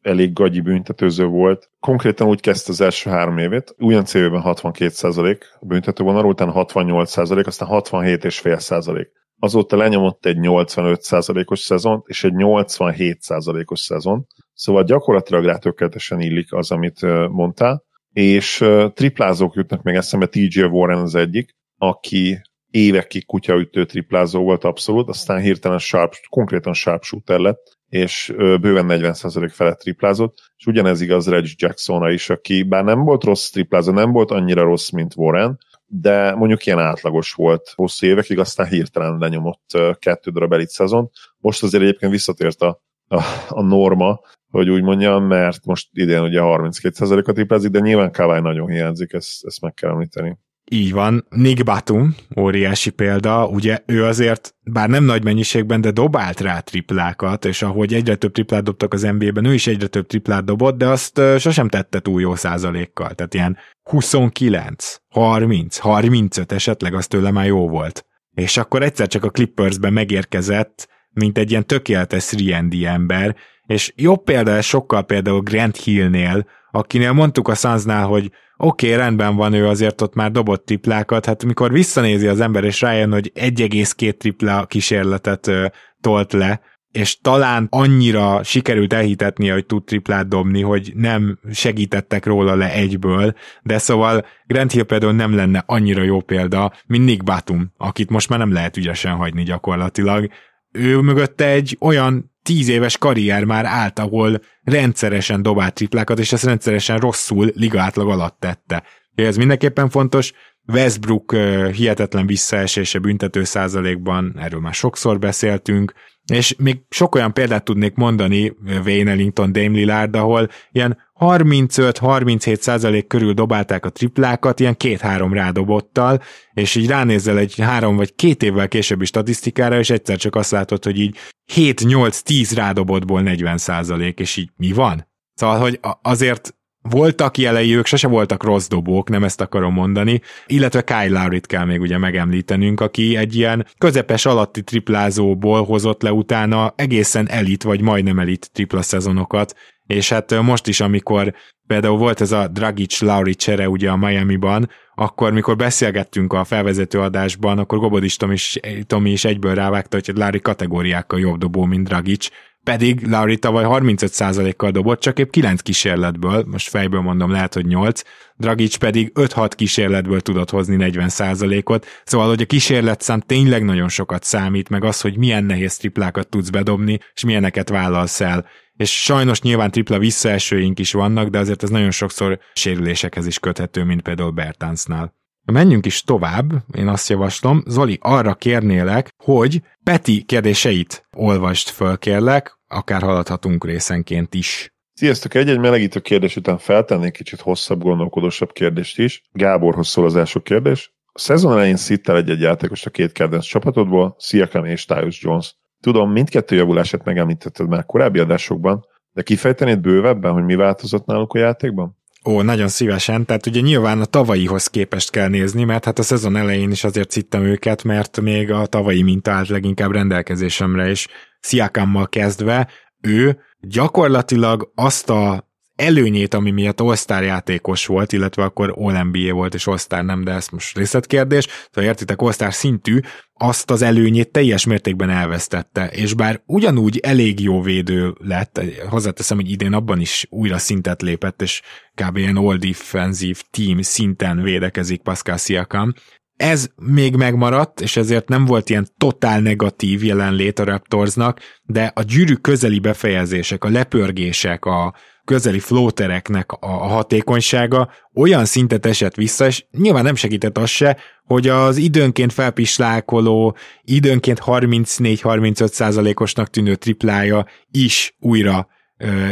elég gagyi büntetőző volt. Konkrétan úgy kezdte az első három évét, ugyan célben 62% büntető vonalról, utána 68%, aztán 67,5%. Azóta lenyomott egy 85%-os szezont, és egy 87%-os szezon. Szóval gyakorlatilag rá tökéletesen illik az, amit mondtál. És triplázók jutnak még eszembe, TJ Warren az egyik, aki évekig kutyaütő triplázó volt abszolút, aztán hirtelen sharp, konkrétan sharpshooter lett, és bőven 40% felett triplázott, és ugyanez igaz Reg Jacksonra is, aki bár nem volt rossz triplázó, nem volt annyira rossz, mint Warren, de mondjuk ilyen átlagos volt hosszú évekig, aztán hirtelen lenyomott kettő darab elit szezon. Most azért egyébként visszatért a, a, a norma, hogy úgy mondjam, mert most idén ugye 32%-a triplázik, de nyilván Kawai nagyon hiányzik, ezt, ezt meg kell említeni. Így van. Nick Batum, óriási példa, ugye ő azért, bár nem nagy mennyiségben, de dobált rá triplákat, és ahogy egyre több triplát dobtak az NBA-ben, ő is egyre több triplát dobott, de azt sosem tette túl jó százalékkal. Tehát ilyen 29, 30, 35 esetleg az tőle már jó volt. És akkor egyszer csak a Clippersben megérkezett, mint egy ilyen tökéletes 3 ember, és jobb példa sokkal például Grant Hillnél, akinél mondtuk a Sunsnál, hogy oké, okay, rendben van, ő azért ott már dobott triplákat, hát mikor visszanézi az ember, és rájön, hogy 1,2 tripla kísérletet ö, tolt le, és talán annyira sikerült elhitetnie, hogy tud triplát dobni, hogy nem segítettek róla le egyből, de szóval Grant Hill például nem lenne annyira jó példa, mint Nick Batum, akit most már nem lehet ügyesen hagyni gyakorlatilag. Ő mögötte egy olyan tíz éves karrier már állt, ahol rendszeresen dobált triplákat, és ezt rendszeresen rosszul liga átlag alatt tette. Ez mindenképpen fontos. Westbrook hihetetlen visszaesése büntető százalékban, erről már sokszor beszéltünk, és még sok olyan példát tudnék mondani Wayne Ellington, Dame Lillard, ahol ilyen 35-37 százalék körül dobálták a triplákat, ilyen két-három rádobottal, és így ránézel egy három vagy két évvel későbbi statisztikára, és egyszer csak azt látod, hogy így 7-8-10 rádobottból 40 százalék, és így mi van? Szóval, hogy azért voltak jelei, ők sose voltak rossz dobók, nem ezt akarom mondani, illetve Kyle Lowry-t kell még ugye megemlítenünk, aki egy ilyen közepes alatti triplázóból hozott le utána egészen elit, vagy majdnem elit tripla szezonokat, és hát most is, amikor például volt ez a Dragic Lauri csere ugye a Miami-ban, akkor mikor beszélgettünk a felvezető adásban, akkor Gobodis Tomi is, Tomi is egyből rávágta, hogy Lauri kategóriákkal jobb dobó, mint Dragic, pedig Lauri tavaly 35%-kal dobott, csak épp 9 kísérletből, most fejből mondom, lehet, hogy 8, Dragic pedig 5-6 kísérletből tudott hozni 40%-ot, szóval, hogy a kísérletszám tényleg nagyon sokat számít, meg az, hogy milyen nehéz triplákat tudsz bedobni, és milyeneket vállalsz el. És sajnos nyilván tripla visszaesőink is vannak, de azért ez nagyon sokszor sérülésekhez is köthető, mint például Bertáncnál. Menjünk is tovább, én azt javaslom. Zoli, arra kérnélek, hogy Peti kérdéseit olvast föl, kérlek, akár haladhatunk részenként is. Sziasztok! Egy-egy melegítő kérdés után feltennék kicsit hosszabb, gondolkodósabb kérdést is. Gáborhoz szól az első kérdés. A szezon elején szittel egy-egy játékos a két kedvenc csapatodból, Siakam és Tyus Jones. Tudom, mindkettő javulását megemlítetted már korábbi adásokban, de kifejtenéd bővebben, hogy mi változott náluk a játékban? Ó, nagyon szívesen. Tehát ugye nyilván a tavalyihoz képest kell nézni, mert hát a szezon elején is azért cittem őket, mert még a tavalyi minta állt leginkább rendelkezésemre, és Sziakammal kezdve ő gyakorlatilag azt a előnyét, ami miatt All-Star játékos volt, illetve akkor All-NBA volt, és All-Star nem, de ez most részletkérdés, szóval értitek, All-Star szintű, azt az előnyét teljes mértékben elvesztette, és bár ugyanúgy elég jó védő lett, hozzáteszem, hogy idén abban is újra szintet lépett, és kb. ilyen all defensive team szinten védekezik Pascal Siakam, ez még megmaradt, és ezért nem volt ilyen totál negatív jelenlét a Raptorsnak, de a gyűrű közeli befejezések, a lepörgések, a közeli flótereknek a hatékonysága olyan szintet esett vissza, és nyilván nem segített az se, hogy az időnként felpislákoló, időnként 34-35 százalékosnak tűnő triplája is újra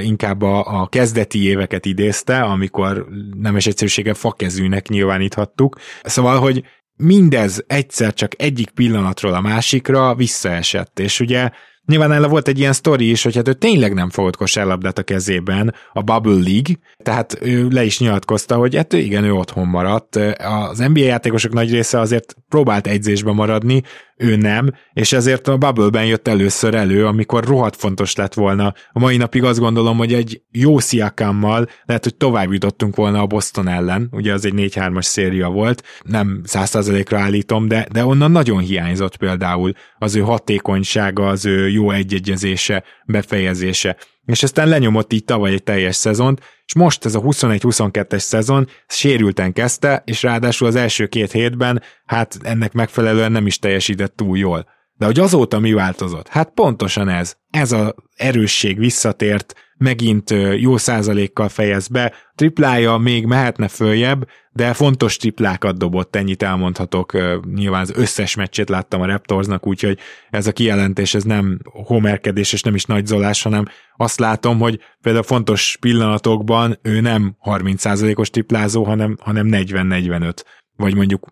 inkább a, a kezdeti éveket idézte, amikor nemes egyszerűsége fakezűnek nyilváníthattuk. Szóval, hogy mindez egyszer csak egyik pillanatról a másikra visszaesett, és ugye Nyilván ellen volt egy ilyen sztori is, hogy hát ő tényleg nem fogott kosárlabdát a kezében a Bubble League, tehát ő le is nyilatkozta, hogy hát igen, ő otthon maradt. Az NBA játékosok nagy része azért próbált egyzésbe maradni, ő nem, és ezért a Bubble-ben jött először elő, amikor rohadt fontos lett volna. A mai napig azt gondolom, hogy egy jó sziakámmal lehet, hogy tovább jutottunk volna a Boston ellen, ugye az egy 4-3-as széria volt, nem 100%-ra állítom, de, de onnan nagyon hiányzott például az ő hatékonysága, az ő jó egyegyezése, befejezése és aztán lenyomott így tavaly egy teljes szezont, és most ez a 21-22-es szezon sérülten kezdte, és ráadásul az első két hétben, hát ennek megfelelően nem is teljesített túl jól. De hogy azóta mi változott? Hát pontosan ez. Ez az erősség visszatért, megint jó százalékkal fejez be, triplája még mehetne följebb, de fontos triplákat dobott, ennyit elmondhatok. Nyilván az összes meccsét láttam a Raptorsnak, úgyhogy ez a kijelentés ez nem homerkedés és nem is nagyzolás, hanem azt látom, hogy például fontos pillanatokban ő nem 30%-os triplázó, hanem, hanem 40-45 vagy mondjuk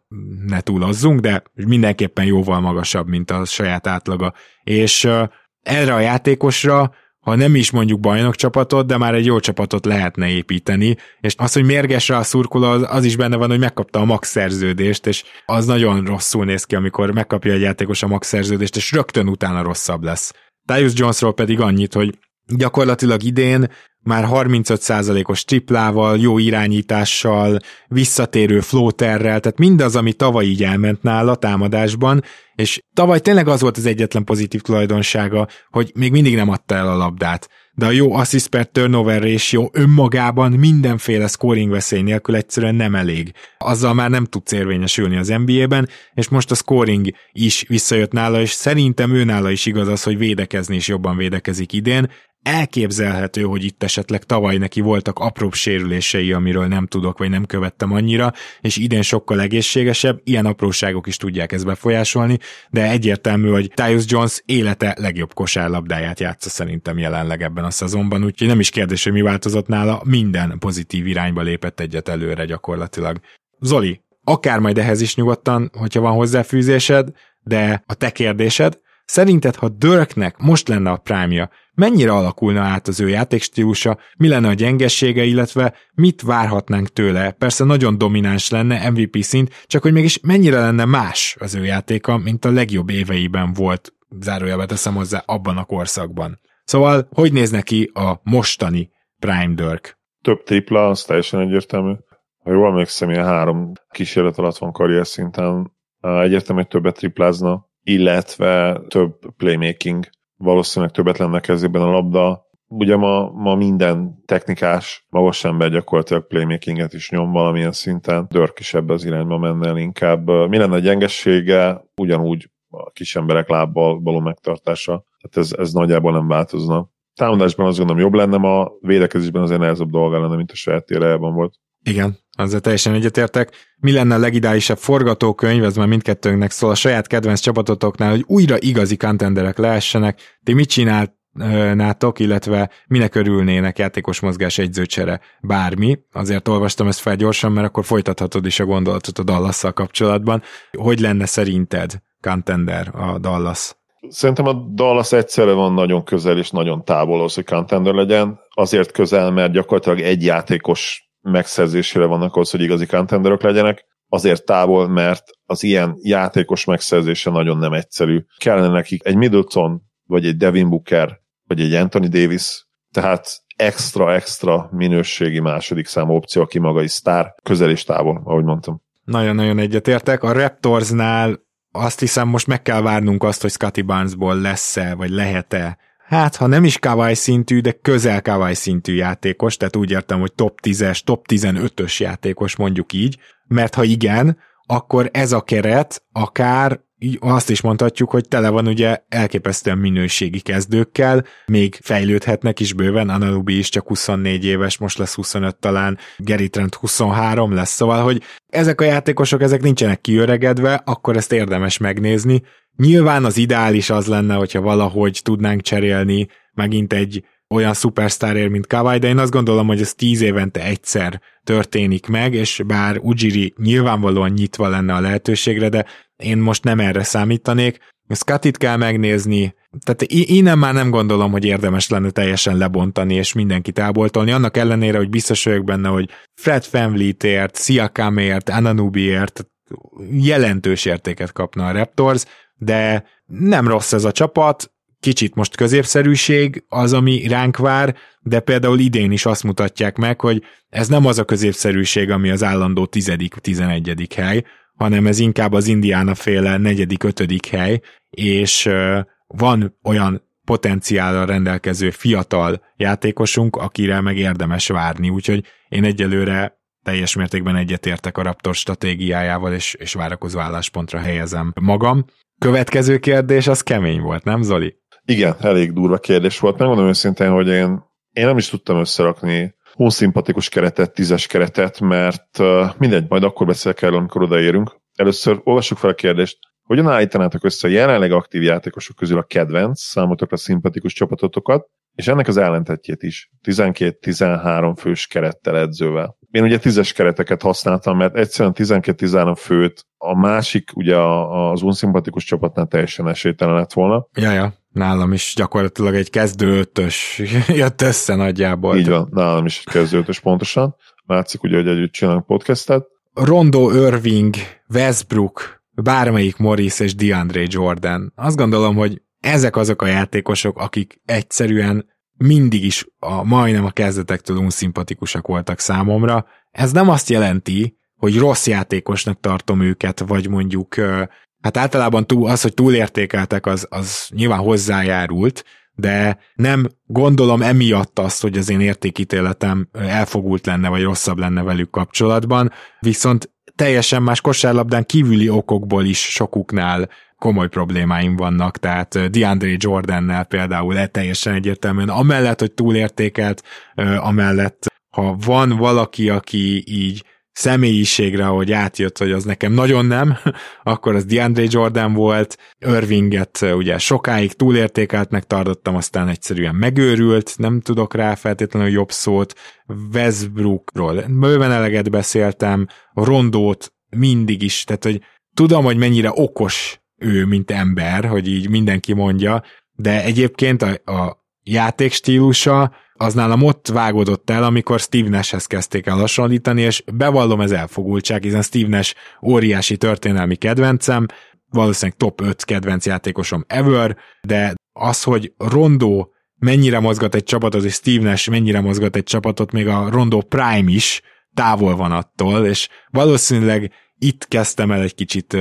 ne túlozzunk, de mindenképpen jóval magasabb, mint a saját átlaga. És erre a játékosra ha nem is mondjuk bajnok csapatot, de már egy jó csapatot lehetne építeni, és az, hogy mérges rá a szurkoló, az, az is benne van, hogy megkapta a max szerződést, és az nagyon rosszul néz ki, amikor megkapja egy játékos a max szerződést, és rögtön utána rosszabb lesz. Tyus Jonesról pedig annyit, hogy gyakorlatilag idén már 35%-os triplával, jó irányítással, visszatérő flóterrel, tehát mindaz, ami tavaly így elment nála támadásban, és tavaly tényleg az volt az egyetlen pozitív tulajdonsága, hogy még mindig nem adta el a labdát. De a jó assist per turnover ratio önmagában mindenféle scoring veszély nélkül egyszerűen nem elég. Azzal már nem tudsz érvényesülni az NBA-ben, és most a scoring is visszajött nála, és szerintem ő nála is igaz az, hogy védekezni is jobban védekezik idén elképzelhető, hogy itt esetleg tavaly neki voltak apróbb sérülései, amiről nem tudok, vagy nem követtem annyira, és idén sokkal egészségesebb, ilyen apróságok is tudják ezt befolyásolni, de egyértelmű, hogy Tyus Jones élete legjobb kosárlabdáját játsza szerintem jelenleg ebben a szezonban, úgyhogy nem is kérdés, hogy mi változott nála, minden pozitív irányba lépett egyet előre gyakorlatilag. Zoli, akár majd ehhez is nyugodtan, hogyha van hozzáfűzésed, de a te kérdésed, Szerinted, ha Dörknek most lenne a prámja, mennyire alakulna át az ő játékstílusa, mi lenne a gyengessége, illetve mit várhatnánk tőle? Persze nagyon domináns lenne MVP szint, csak hogy mégis mennyire lenne más az ő játéka, mint a legjobb éveiben volt, zárójelbe teszem hozzá, abban a korszakban. Szóval, hogy néz neki a mostani Prime Dirk? Több tripla, az teljesen egyértelmű. Ha jól emlékszem, ilyen három kísérlet alatt van karrier szinten, egyértelmű, hogy többet triplázna, illetve több playmaking. Valószínűleg többet lenne kezében a labda. Ugye ma, ma minden technikás, magas ember gyakorlatilag playmakinget is nyom valamilyen szinten. Dörk is ebbe az irányba menne inkább. Mi lenne a gyengessége? Ugyanúgy a kis emberek lábbal való megtartása. Tehát ez, ez nagyjából nem változna. Támadásban azt gondolom jobb lenne, ma védekezésben azért nehezebb dolga lenne, mint a saját volt. Igen, azzal teljesen egyetértek. Mi lenne a legidálisabb forgatókönyv, ez már mindkettőnknek szól a saját kedvenc csapatotoknál, hogy újra igazi contenderek lehessenek. Ti mit csinálnátok, illetve minek örülnének játékos mozgás egyzőcsere, bármi. Azért olvastam ezt fel gyorsan, mert akkor folytathatod is a gondolatot a dallas kapcsolatban. Hogy lenne szerinted contender a Dallas? Szerintem a Dallas egyszerre van nagyon közel és nagyon távol az, hogy contender legyen. Azért közel, mert gyakorlatilag egy játékos megszerzésére vannak ahhoz, hogy igazi contenderok legyenek, azért távol, mert az ilyen játékos megszerzése nagyon nem egyszerű. Kellene nekik egy Middleton, vagy egy Devin Booker, vagy egy Anthony Davis, tehát extra-extra minőségi második számú opció, aki maga is sztár, közel és távol, ahogy mondtam. Nagyon-nagyon egyetértek. A Raptorsnál azt hiszem most meg kell várnunk azt, hogy Scotty Barnesból lesz-e, vagy lehet-e hát ha nem is Kawai szintű, de közel Kawai szintű játékos, tehát úgy értem, hogy top 10-es, top 15-ös játékos mondjuk így, mert ha igen, akkor ez a keret akár azt is mondhatjuk, hogy tele van ugye elképesztően minőségi kezdőkkel, még fejlődhetnek is bőven, Analubi is csak 24 éves, most lesz 25 talán, Gary Trent 23 lesz, szóval, hogy ezek a játékosok, ezek nincsenek kiöregedve, akkor ezt érdemes megnézni. Nyilván az ideális az lenne, hogyha valahogy tudnánk cserélni megint egy olyan szupersztárért, mint Kawai, de én azt gondolom, hogy ez tíz évente egyszer történik meg, és bár Ujiri nyilvánvalóan nyitva lenne a lehetőségre, de én most nem erre számítanék. Scottit kell megnézni, tehát innen már nem gondolom, hogy érdemes lenne teljesen lebontani és mindenkit elboltolni, annak ellenére, hogy biztos vagyok benne, hogy Fred VanVleetért, Siakamért, Ananubiért jelentős értéket kapna a Raptors, de nem rossz ez a csapat, kicsit most középszerűség az, ami ránk vár, de például idén is azt mutatják meg, hogy ez nem az a középszerűség, ami az állandó tizedik, tizenegyedik hely, hanem ez inkább az Indiana féle negyedik, ötödik hely, és van olyan potenciállal rendelkező fiatal játékosunk, akire meg érdemes várni, úgyhogy én egyelőre teljes mértékben egyetértek a Raptor stratégiájával, és, és várakozó álláspontra helyezem magam. Következő kérdés az kemény volt, nem Zoli? Igen, elég durva kérdés volt. Megmondom őszintén, hogy én, én nem is tudtam összerakni szimpatikus keretet, tízes keretet, mert mindegy, majd akkor beszélek erről, amikor odaérünk. Először olvassuk fel a kérdést, hogyan állítanátok össze a jelenleg aktív játékosok közül a kedvenc, számotokra szimpatikus csapatotokat, és ennek az ellentetjét is, 12-13 fős kerettel edzővel. Én ugye tízes kereteket használtam, mert egyszerűen 12-13 főt a másik, ugye az unszimpatikus csapatnál teljesen esélytelen lett volna. Ja, ja. Nálam is gyakorlatilag egy kezdő ötös jött össze nagyjából. Így van, nálam is egy kezdő ötös pontosan. Látszik ugye, hogy együtt csinálunk podcastet. Rondo Irving, Westbrook, bármelyik Morris és DeAndre Jordan. Azt gondolom, hogy ezek azok a játékosok, akik egyszerűen mindig is a, majdnem a kezdetektől unszimpatikusak voltak számomra. Ez nem azt jelenti, hogy rossz játékosnak tartom őket, vagy mondjuk hát általában túl, az, hogy túlértékeltek, az, az nyilván hozzájárult, de nem gondolom emiatt azt, hogy az én értékítéletem elfogult lenne, vagy rosszabb lenne velük kapcsolatban, viszont teljesen más kosárlabdán kívüli okokból is sokuknál komoly problémáim vannak, tehát DeAndre Jordannel például e teljesen egyértelműen, amellett, hogy túlértékelt, amellett, ha van valaki, aki így személyiségre, ahogy átjött, hogy az nekem nagyon nem, akkor az DeAndre Jordan volt, Irvinget ugye sokáig túlértékeltnek tartottam, aztán egyszerűen megőrült, nem tudok rá feltétlenül jobb szót, Westbrookról bőven eleget beszéltem, Rondót mindig is, tehát hogy tudom, hogy mennyire okos ő, mint ember, hogy így mindenki mondja, de egyébként a, a játékstílusa az nálam ott vágódott el, amikor Steve Nashhez kezdték el hasonlítani, és bevallom ez elfogultság, hiszen Steve Nash óriási történelmi kedvencem, valószínűleg top 5 kedvenc játékosom ever, de az, hogy Rondo mennyire mozgat egy csapatot, és Steve Nash mennyire mozgat egy csapatot, még a Rondo Prime is távol van attól, és valószínűleg itt kezdtem el egy kicsit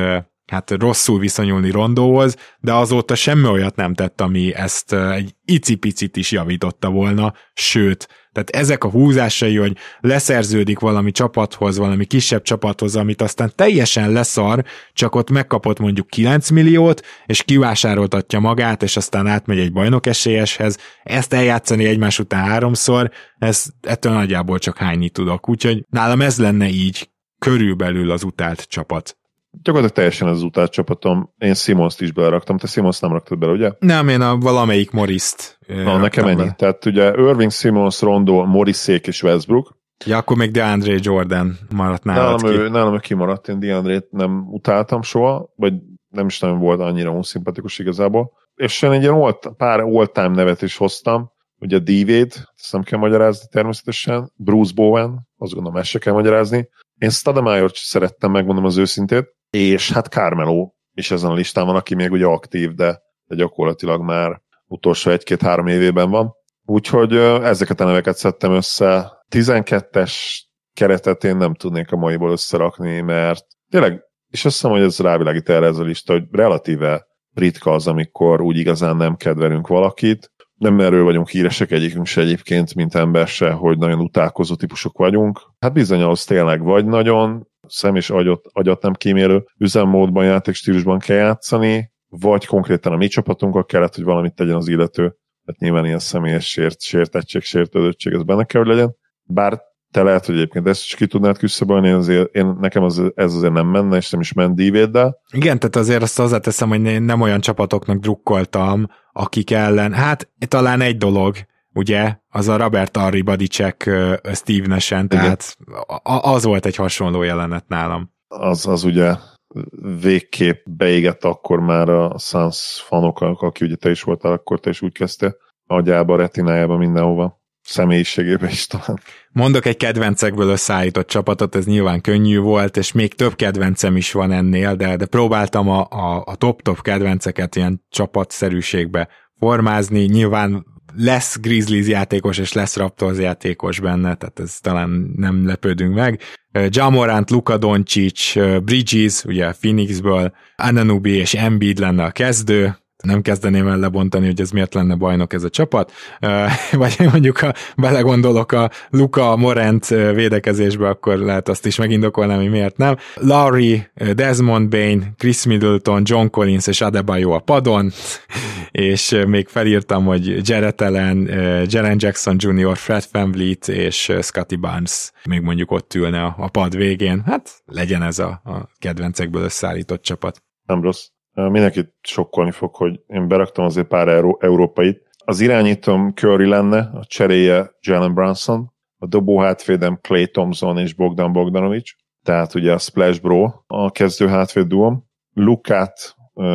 hát rosszul viszonyulni Rondóhoz, de azóta semmi olyat nem tett, ami ezt egy icipicit is javította volna, sőt, tehát ezek a húzásai, hogy leszerződik valami csapathoz, valami kisebb csapathoz, amit aztán teljesen leszar, csak ott megkapott mondjuk 9 milliót, és kivásároltatja magát, és aztán átmegy egy bajnok esélyeshez, ezt eljátszani egymás után háromszor, ez ettől nagyjából csak hányni tudok. Úgyhogy nálam ez lenne így körülbelül az utált csapat. Gyakorlatilag teljesen az utált csapatom. Én Simons-t is beleraktam. Te Simons nem raktad bele, ugye? Nem, én a valamelyik Morris-t Na, nekem ennyi. Be. Tehát ugye Irving, Simons, Rondo, Morrisék és Westbrook. Ja, akkor még DeAndre Jordan maradt nálad nálam ki. Ő, nálam ő kimaradt, én DeAndre-t nem utáltam soha, vagy nem is nagyon volt annyira unszimpatikus igazából. És én egy ilyen old, pár all-time nevet is hoztam, ugye D-Wade, ezt nem kell magyarázni természetesen, Bruce Bowen, azt gondolom ezt se kell magyarázni. Én Stademaier-t szerettem, megmondom az őszintét, és hát Carmelo is ezen a listán van, aki még ugye aktív, de, de gyakorlatilag már utolsó egy-két-három évében van. Úgyhogy ezeket a neveket szedtem össze. 12-es keretet én nem tudnék a maiból összerakni, mert tényleg, és azt hiszem, hogy ez rávilágít erre ez a lista, hogy relatíve ritka az, amikor úgy igazán nem kedvelünk valakit. Nem erről vagyunk híresek egyikünk se egyébként, mint ember se, hogy nagyon utálkozó típusok vagyunk. Hát bizony az tényleg vagy nagyon szem és agyat, agyat nem kímélő üzemmódban, játékstílusban kell játszani, vagy konkrétan a mi csapatunkkal kellett, hogy valamit tegyen az illető. Tehát nyilván ilyen személyes sért, sértettség, sértődöttség, ez benne kell, hogy legyen. Bár te lehet, hogy egyébként ezt is ki tudnád küszöbölni, azért, én, nekem az, ez azért nem menne, és nem is ment dívéddel. Igen, tehát azért azt hozzáteszem, hogy nem olyan csapatoknak drukkoltam, akik ellen, hát talán egy dolog, ugye, az a Robert Arri Badicek Steve Nesen, tehát az volt egy hasonló jelenet nálam. Az, az ugye végképp beégett akkor már a Suns fanok, aki ugye te is voltál, akkor te is úgy kezdte, agyába, retinájába, mindenhova személyiségébe is talán. Mondok egy kedvencekből összeállított csapatot, ez nyilván könnyű volt, és még több kedvencem is van ennél, de, de próbáltam a, a, a top-top kedvenceket ilyen csapatszerűségbe formázni. Nyilván lesz Grizzlies játékos és lesz Raptors játékos benne, tehát ez talán nem lepődünk meg. Jamorant, Luka Doncic, Bridges, ugye Phoenixből, Ananubi és Embiid lenne a kezdő, nem kezdeném el lebontani, hogy ez miért lenne bajnok ez a csapat, vagy mondjuk ha belegondolok a Luka Morant védekezésbe, akkor lehet azt is megindokolnám, hogy miért nem. Larry, Desmond Bain, Chris Middleton, John Collins és Adebayo a padon, és még felírtam, hogy Jared Allen, Jaren Jackson Jr., Fred VanVleet és Scotty Barnes még mondjuk ott ülne a, pad végén. Hát legyen ez a, a kedvencekből összeállított csapat. Nem rossz. Mindenkit sokkolni fog, hogy én beraktam azért pár euró, európait. Az irányítom Curry lenne, a cseréje Jalen Brunson, a dobó hátvédem Clay Thompson és Bogdan Bogdanovic, tehát ugye a Splash Bro a kezdő hátvéd duom. Lukát,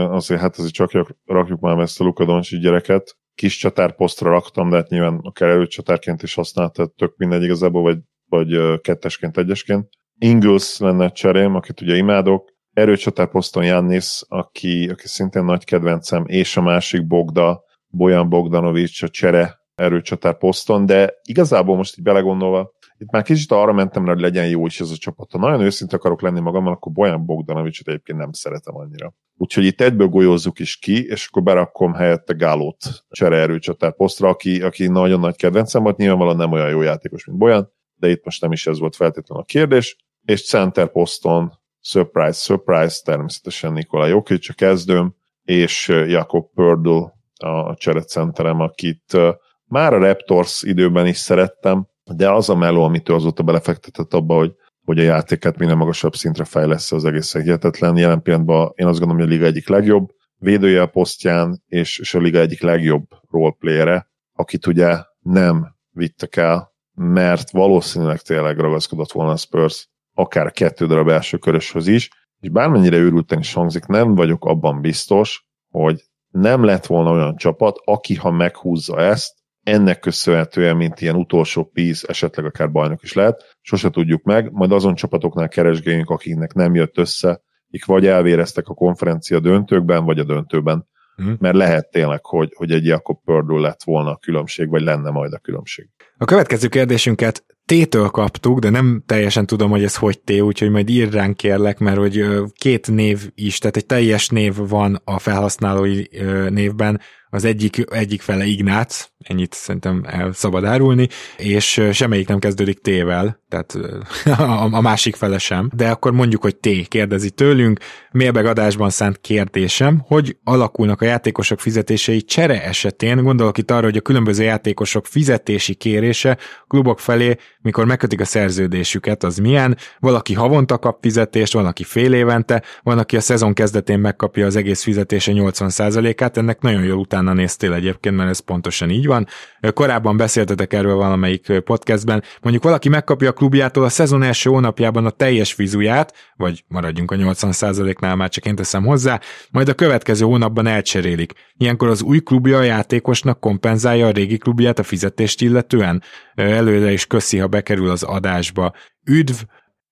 azért hát azért csak rakjuk már ezt a Luka Doncsi gyereket, kis csatárposztra raktam, de hát nyilván akár előcsatárként is használta, tök mindegy igazából, vagy, vagy kettesként, egyesként. Ingles lenne cserém, akit ugye imádok, erőcsatár poszton Jannis, aki, aki szintén nagy kedvencem, és a másik Bogda, Bojan Bogdanovics a csere erőcsatár poszton, de igazából most így belegondolva, itt már kicsit arra mentem hogy legyen jó is ez a csapat. Ha nagyon őszinte akarok lenni magammal, akkor Bojan Bogdanovicsot egyébként nem szeretem annyira. Úgyhogy itt egyből golyózzuk is ki, és akkor berakom helyette Gálót csere erőcsatár posztra, aki, aki nagyon nagy kedvencem volt, nyilvánvalóan nem olyan jó játékos, mint Bojan, de itt most nem is ez volt feltétlenül a kérdés. És center poszton surprise, surprise, természetesen Nikola Jokic a kezdőm, és Jakob Pördl a cserecenterem, akit már a Raptors időben is szerettem, de az a meló, amit ő azóta belefektetett abba, hogy, hogy a játéket minden magasabb szintre fejlesz, az egészen hihetetlen. Jelen pillanatban én azt gondolom, hogy a liga egyik legjobb védője a posztján, és, és a liga egyik legjobb roleplayere, akit ugye nem vittek el, mert valószínűleg tényleg ragaszkodott volna a Spurs akár kettő darab első köröshöz is, és bármennyire őrülten is hangzik, nem vagyok abban biztos, hogy nem lett volna olyan csapat, aki ha meghúzza ezt, ennek köszönhetően, mint ilyen utolsó píz, esetleg akár bajnok is lehet, sose tudjuk meg, majd azon csapatoknál keresgéljünk, akiknek nem jött össze, akik vagy elvéreztek a konferencia döntőkben, vagy a döntőben. Hmm. Mert lehet tényleg, hogy, hogy egy Jakob Pördül lett volna a különbség, vagy lenne majd a különbség. A következő kérdésünket T-től kaptuk, de nem teljesen tudom, hogy ez hogy T, úgyhogy majd ír ránk kérlek, mert hogy két név is, tehát egy teljes név van a felhasználói névben, az egyik, egyik fele Ignác, ennyit szerintem el szabad árulni, és semmelyik nem kezdődik T-vel, tehát a, a másik fele sem, de akkor mondjuk, hogy T kérdezi tőlünk, mérbegadásban szánt kérdésem, hogy alakulnak a játékosok fizetései csere esetén, gondolok itt arra, hogy a különböző játékosok fizetési kérése klubok felé, mikor megkötik a szerződésüket, az milyen, valaki havonta kap fizetést, van, aki fél évente, van, aki a szezon kezdetén megkapja az egész fizetése 80%-át, ennek nagyon jól utána néztél egyébként, mert ez pontosan így van. Korábban beszéltetek erről valamelyik podcastben, mondjuk valaki megkapja a klubjától a szezon első hónapjában a teljes fizuját, vagy maradjunk a 80%-nál, már csak én teszem hozzá, majd a következő hónapban elcserélik. Ilyenkor az új klubja a játékosnak kompenzálja a régi klubját a fizetést illetően. Előre is köszi, ha bekerül az adásba. Üdv!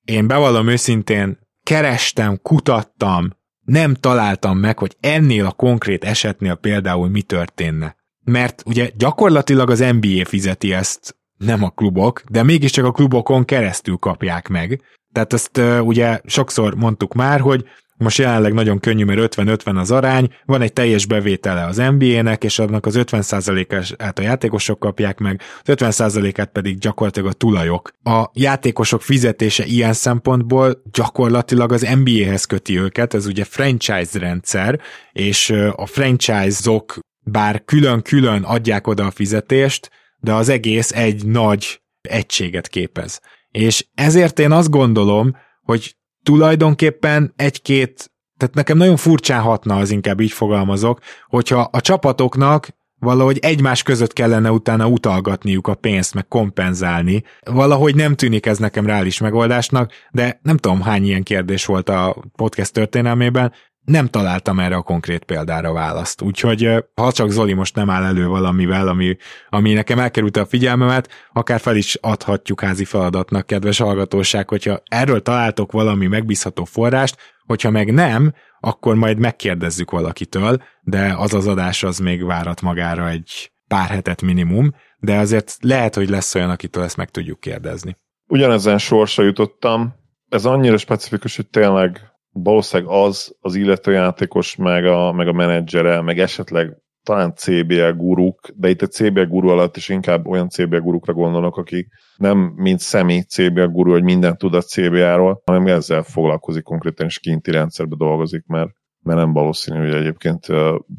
Én bevallom őszintén, kerestem, kutattam, nem találtam meg, hogy ennél a konkrét esetnél például mi történne. Mert ugye gyakorlatilag az NBA fizeti ezt, nem a klubok, de mégiscsak a klubokon keresztül kapják meg. Tehát ezt ugye sokszor mondtuk már, hogy most jelenleg nagyon könnyű, mert 50-50 az arány, van egy teljes bevétele az NBA-nek, és annak az 50%-át a játékosok kapják meg, az 50%-át pedig gyakorlatilag a tulajok. A játékosok fizetése ilyen szempontból gyakorlatilag az NBA-hez köti őket, ez ugye franchise rendszer, és a franchise-ok bár külön-külön adják oda a fizetést, de az egész egy nagy egységet képez. És ezért én azt gondolom, hogy tulajdonképpen egy-két, tehát nekem nagyon furcsán hatna, az inkább így fogalmazok, hogyha a csapatoknak valahogy egymás között kellene utána utalgatniuk a pénzt, meg kompenzálni. Valahogy nem tűnik ez nekem reális megoldásnak, de nem tudom hány ilyen kérdés volt a podcast történelmében, nem találtam erre a konkrét példára választ. Úgyhogy ha csak Zoli most nem áll elő valamivel, ami, ami nekem elkerült a figyelmemet, akár fel is adhatjuk házi feladatnak, kedves hallgatóság, hogyha erről találtok valami megbízható forrást, hogyha meg nem, akkor majd megkérdezzük valakitől, de az az adás az még várat magára egy pár hetet minimum, de azért lehet, hogy lesz olyan, akitől ezt meg tudjuk kérdezni. Ugyanezen sorsa jutottam. Ez annyira specifikus, hogy tényleg valószínűleg az az illető játékos, meg a, meg a menedzsere, meg esetleg talán CBL guruk, de itt a CBL guru alatt is inkább olyan CBL gurukra gondolok, aki nem mint szemi CBL guru, hogy mindent tud a CBA-ról, hanem ezzel foglalkozik konkrétan, és kinti rendszerbe dolgozik, mert, mert nem valószínű, hogy egyébként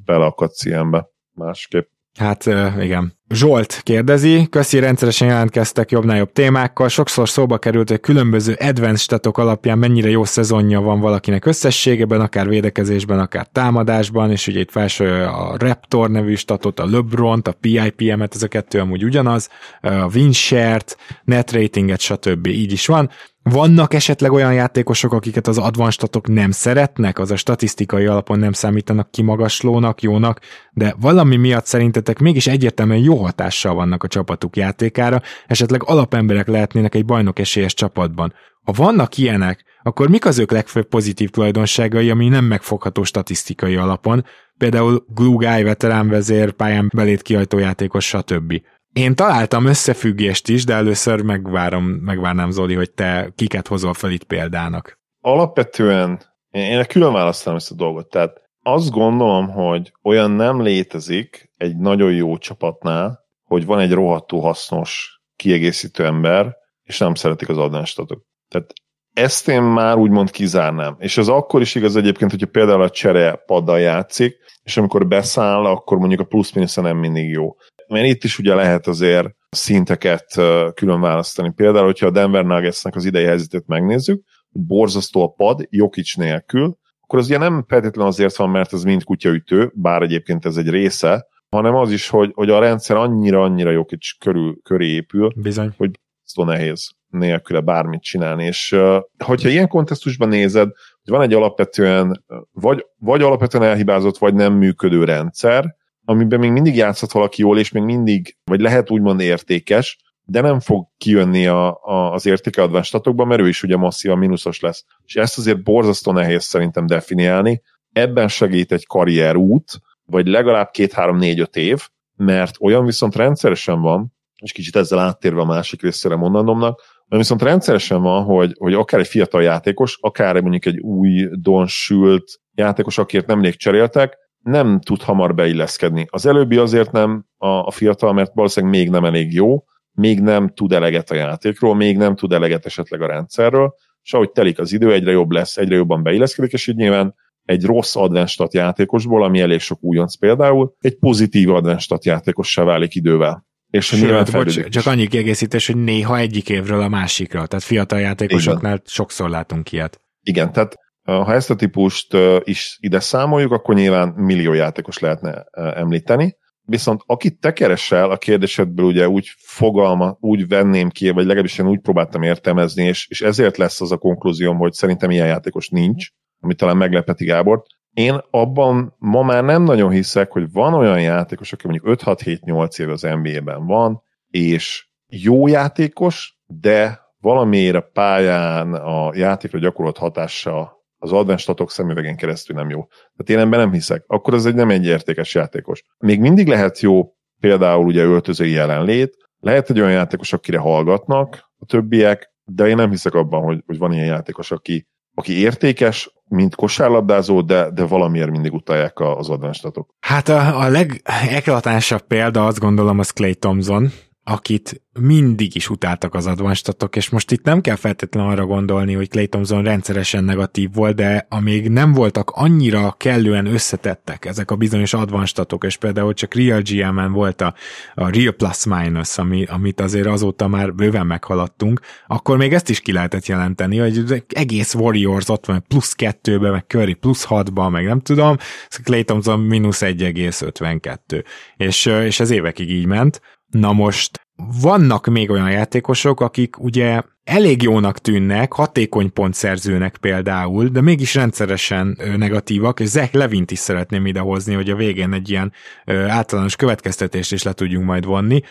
beleakadsz ilyenbe másképp. Hát igen. Zsolt kérdezi, köszi, rendszeresen jelentkeztek jobbnál jobb témákkal, sokszor szóba került, hogy különböző advanced statok alapján mennyire jó szezonja van valakinek összességében, akár védekezésben, akár támadásban, és ugye itt felső a Raptor nevű statot, a LeBron-t, a PIPM-et, ez a kettő amúgy ugyanaz, a Winshare-t, net ratinget, stb. így is van. Vannak esetleg olyan játékosok, akiket az advanstatok nem szeretnek, az a statisztikai alapon nem számítanak kimagaslónak, jónak, de valami miatt szerintetek mégis egyértelműen jó hatással vannak a csapatuk játékára, esetleg alapemberek lehetnének egy bajnok esélyes csapatban. Ha vannak ilyenek, akkor mik az ők legfőbb pozitív tulajdonságai, ami nem megfogható statisztikai alapon, például glue guy, veteránvezér, pályán belét kiajtó játékos, stb. Én találtam összefüggést is, de először megvárom, megvárnám Zoli, hogy te kiket hozol fel itt példának. Alapvetően én külön választom ezt a dolgot. Tehát azt gondolom, hogy olyan nem létezik egy nagyon jó csapatnál, hogy van egy rohadtó hasznos kiegészítő ember, és nem szeretik az adánstatok. Tehát ezt én már úgymond kizárnám. És ez akkor is igaz egyébként, hogyha például a csere paddal játszik, és amikor beszáll, akkor mondjuk a plusz nem mindig jó mert itt is ugye lehet azért szinteket külön választani. Például, hogyha a Denver Nuggetsnek az idei helyzetét megnézzük, borzasztó a pad, Jokic nélkül, akkor az ugye nem feltétlenül azért van, mert ez mind kutyaütő, bár egyébként ez egy része, hanem az is, hogy, hogy a rendszer annyira-annyira Jokic körül, köré épül, Bizony. hogy szó nehéz nélküle bármit csinálni. És hogyha ilyen kontextusban nézed, hogy van egy alapvetően, vagy, vagy alapvetően elhibázott, vagy nem működő rendszer, amiben még mindig játszhat valaki jól, és még mindig, vagy lehet úgymond értékes, de nem fog kijönni a, a, az értékeadvány statokban, mert ő is ugye masszívan mínuszos lesz. És ezt azért borzasztó nehéz szerintem definiálni. Ebben segít egy karrierút, vagy legalább két-három-négy-öt év, mert olyan viszont rendszeresen van, és kicsit ezzel áttérve a másik részére mondanomnak, olyan viszont rendszeresen van, hogy, hogy akár egy fiatal játékos, akár mondjuk egy új donsült játékos, akiért nemrég cseréltek, nem tud hamar beilleszkedni. Az előbbi azért nem a, a fiatal, mert valószínűleg még nem elég jó, még nem tud eleget a játékról, még nem tud eleget esetleg a rendszerről, és ahogy telik az idő, egyre jobb lesz, egyre jobban beilleszkedik, és így nyilván egy rossz advanced játékosból, ami elég sok újonc például, egy pozitív advanced játékossá válik idővel. És Sőt, nyilván bocs, csak annyi kiegészítés, hogy néha egyik évről a másikra, tehát fiatal játékosoknál Igen. sokszor látunk ilyet. Igen, tehát ha ezt a típust is ide számoljuk, akkor nyilván millió játékos lehetne említeni. Viszont akit te keresel, a kérdésedből ugye úgy fogalma, úgy venném ki, vagy legalábbis én úgy próbáltam értelmezni, és, és ezért lesz az a konklúzióm, hogy szerintem ilyen játékos nincs, ami talán meglepeti Gábort. Én abban ma már nem nagyon hiszek, hogy van olyan játékos, aki mondjuk 5-6-7-8 év az NBA-ben van, és jó játékos, de valamiért a pályán a játékra gyakorolt hatása az advanced statok szemüvegen keresztül nem jó. Tehát én ebben nem hiszek. Akkor ez egy nem egy értékes játékos. Még mindig lehet jó például ugye öltözői jelenlét, lehet egy olyan játékos, akire hallgatnak a többiek, de én nem hiszek abban, hogy, hogy van ilyen játékos, aki, aki értékes, mint kosárlabdázó, de, de valamiért mindig utálják az advanstatok. Hát a, a legeklatánsabb példa azt gondolom az Clay Thompson, akit mindig is utáltak az advanstatok, és most itt nem kell feltétlenül arra gondolni, hogy Clay Thompson rendszeresen negatív volt, de amíg nem voltak annyira kellően összetettek ezek a bizonyos advanstatok, és például csak Real GM-en volt a, a Real Plus Minus, ami, amit azért azóta már bőven meghaladtunk, akkor még ezt is ki lehetett jelenteni, hogy egész Warriors ott van plusz kettőbe, meg Curry plusz hatba, meg nem tudom, Clay Thompson mínusz 1,52. És, és ez évekig így ment, Na most vannak még olyan játékosok, akik ugye elég jónak tűnnek, hatékony pontszerzőnek például, de mégis rendszeresen negatívak, és Zach Levint is szeretném idehozni, hogy a végén egy ilyen általános következtetést is le tudjunk majd vonni.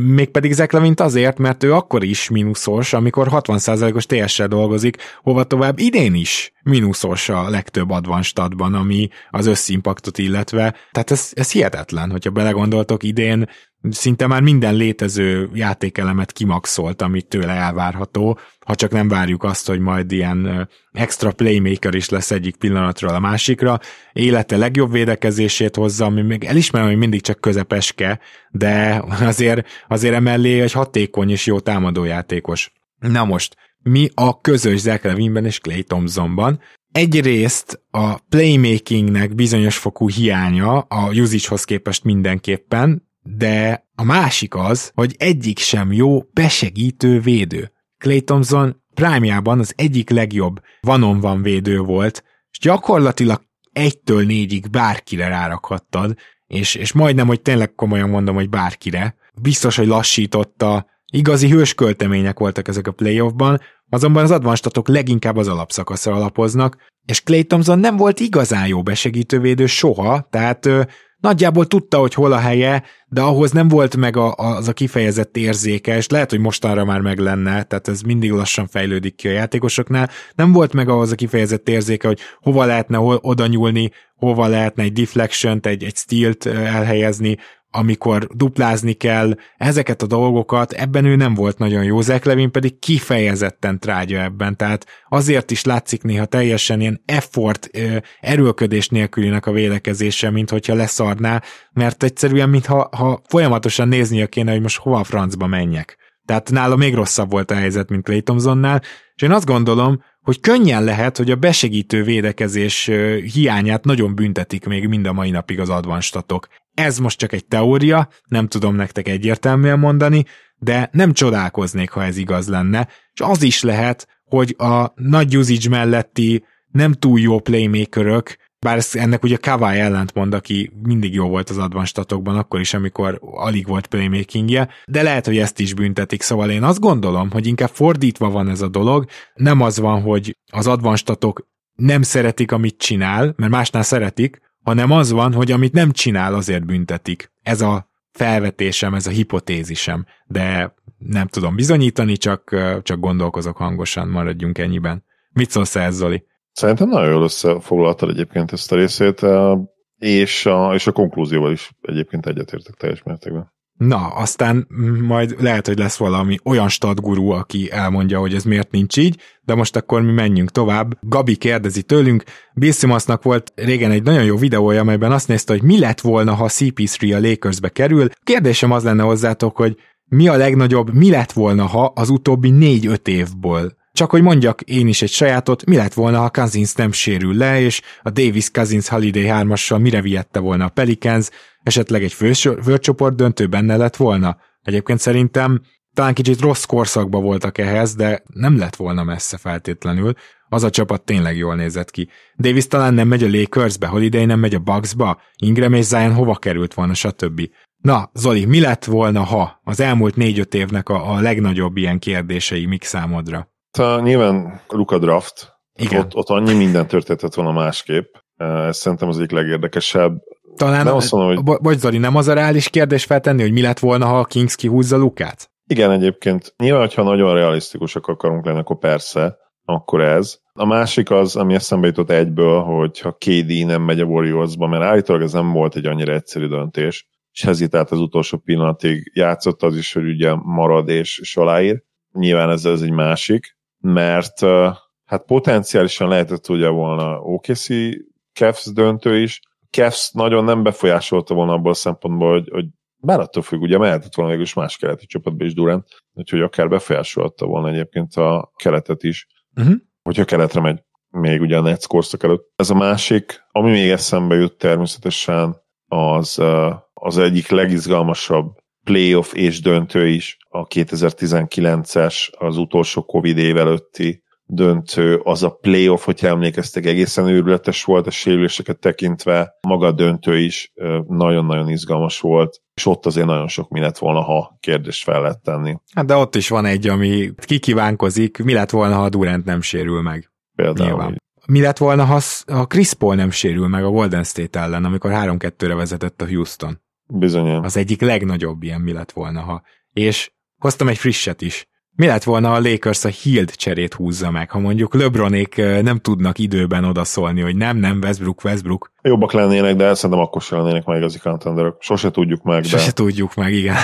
Mégpedig Zach Levint azért, mert ő akkor is mínuszos, amikor 60%-os TS-sel dolgozik, hova tovább idén is mínuszos a legtöbb advanstatban, ami az összimpaktot illetve. Tehát ez, ez hihetetlen, hogyha belegondoltok idén szinte már minden létező játékelemet kimaxolt, amit tőle elvárható, ha csak nem várjuk azt, hogy majd ilyen extra playmaker is lesz egyik pillanatról a másikra, élete legjobb védekezését hozza, ami még elismerem, hogy mindig csak közepeske, de azért, azért emellé egy hatékony és jó támadójátékos. Na most, mi a közös Zach Levinben és Clay Thompsonban? Egyrészt a playmakingnek bizonyos fokú hiánya a usage képest mindenképpen, de a másik az, hogy egyik sem jó besegítő védő. Clay Thompson prime az egyik legjobb van van védő volt, és gyakorlatilag egytől négyig bárkire rárakhattad, és, és majdnem, hogy tényleg komolyan mondom, hogy bárkire. Biztos, hogy lassította, igazi hősköltemények voltak ezek a playoffban, azonban az advanstatok leginkább az alapszakaszra alapoznak, és Clay Thompson nem volt igazán jó besegítővédő soha, tehát nagyjából tudta, hogy hol a helye, de ahhoz nem volt meg a, az a kifejezett érzéke, és lehet, hogy mostanra már meg lenne, tehát ez mindig lassan fejlődik ki a játékosoknál, nem volt meg ahhoz a kifejezett érzéke, hogy hova lehetne oda nyúlni, hova lehetne egy deflection egy, egy stealt elhelyezni, amikor duplázni kell, ezeket a dolgokat, ebben ő nem volt nagyon jó, Zach Levin pedig kifejezetten trágya ebben, tehát azért is látszik néha teljesen ilyen effort, erőlködés nélkülinek a védekezése, mint hogyha leszarná, mert egyszerűen, mintha ha folyamatosan néznie kéne, hogy most hova a francba menjek. Tehát nála még rosszabb volt a helyzet, mint Clay Thompsonnál, és én azt gondolom, hogy könnyen lehet, hogy a besegítő védekezés hiányát nagyon büntetik még mind a mai napig az advanstatok. Ez most csak egy teória, nem tudom nektek egyértelműen mondani, de nem csodálkoznék, ha ez igaz lenne, és az is lehet, hogy a nagy usage melletti nem túl jó playmakerök, bár ez, ennek ugye Kawai ellentmond, aki mindig jó volt az advanstatokban, akkor is, amikor alig volt playmakingje, de lehet, hogy ezt is büntetik, szóval én azt gondolom, hogy inkább fordítva van ez a dolog, nem az van, hogy az advanstatok nem szeretik, amit csinál, mert másnál szeretik, hanem az van, hogy amit nem csinál, azért büntetik. Ez a felvetésem, ez a hipotézisem, de nem tudom bizonyítani, csak, csak gondolkozok hangosan, maradjunk ennyiben. Mit szólsz ez, Zoli? Szerintem nagyon jól összefoglaltad egyébként ezt a részét, és a, és a konklúzióval is egyébként egyetértek teljes mértékben. Na, aztán majd lehet, hogy lesz valami olyan statgurú, aki elmondja, hogy ez miért nincs így, de most akkor mi menjünk tovább. Gabi kérdezi tőlünk, Bill Simmonsnak volt régen egy nagyon jó videója, amelyben azt nézte, hogy mi lett volna, ha CP3 a Lakersbe kerül. Kérdésem az lenne hozzátok, hogy mi a legnagyobb, mi lett volna, ha az utóbbi négy-öt évból csak hogy mondjak én is egy sajátot, mi lett volna, ha Cousins nem sérül le, és a Davis Cousins Holiday 3-assal mire viette volna a Pelicans, esetleg egy főcsoport döntő benne lett volna. Egyébként szerintem talán kicsit rossz korszakba voltak ehhez, de nem lett volna messze feltétlenül. Az a csapat tényleg jól nézett ki. Davis talán nem megy a Lakersbe, Holiday nem megy a Bucksba, Ingram és Zion hova került volna, stb. Na, Zoli, mi lett volna, ha az elmúlt négy-öt évnek a, a legnagyobb ilyen kérdései mik számodra? Ta, nyilván Luka Draft, Igen. Ott, ott annyi minden történhetett volna másképp. Ez szerintem az egyik legérdekesebb. Talán, nem azt mondom, hogy... Bocs Zoli, nem az a reális kérdés feltenni, hogy mi lett volna, ha a Kings kihúzza Lukát? Igen, egyébként. Nyilván, hogyha nagyon realisztikusak akarunk lenni, akkor persze, akkor ez. A másik az, ami eszembe jutott egyből, hogy ha KD nem megy a Warriorsba, mert állítólag ez nem volt egy annyira egyszerű döntés, és hezitált az utolsó pillanatig játszott az is, hogy ugye marad és, és aláír. Nyilván ez, ez egy másik, mert hát potenciálisan lehetett ugye volna OKC Cavs döntő is. Cavs nagyon nem befolyásolta volna abból a szempontból, hogy, hogy bár attól függ, ugye mehetett volna végül más keleti csapatba is Durant, úgyhogy akár befolyásolta volna egyébként a keletet is, uh-huh. hogyha keletre megy még ugye a Nets korszak előtt. Ez a másik, ami még eszembe jut természetesen, az az egyik legizgalmasabb playoff és döntő is, a 2019-es, az utolsó Covid év előtti döntő, az a playoff, hogyha emlékeztek, egészen őrületes volt a sérüléseket tekintve, maga a döntő is nagyon-nagyon izgalmas volt, és ott azért nagyon sok mi lett volna, ha kérdést fel lehet tenni. Hát de ott is van egy, ami kikívánkozik, mi lett volna, ha a Durant nem sérül meg. Például. Nyilván. Mi lett volna, ha a Chris Paul nem sérül meg a Golden State ellen, amikor 3-2-re vezetett a Houston? Bizony. Az egyik legnagyobb ilyen mi lett volna, ha. És hoztam egy frisset is. Mi lett volna, a Lakers a Hield cserét húzza meg, ha mondjuk LeBronék nem tudnak időben odaszólni, hogy nem, nem, Westbrook, Westbrook. Jobbak lennének, de szerintem akkor sem lennének meg az contenderök. Sose tudjuk meg. Sose de... tudjuk meg, igen.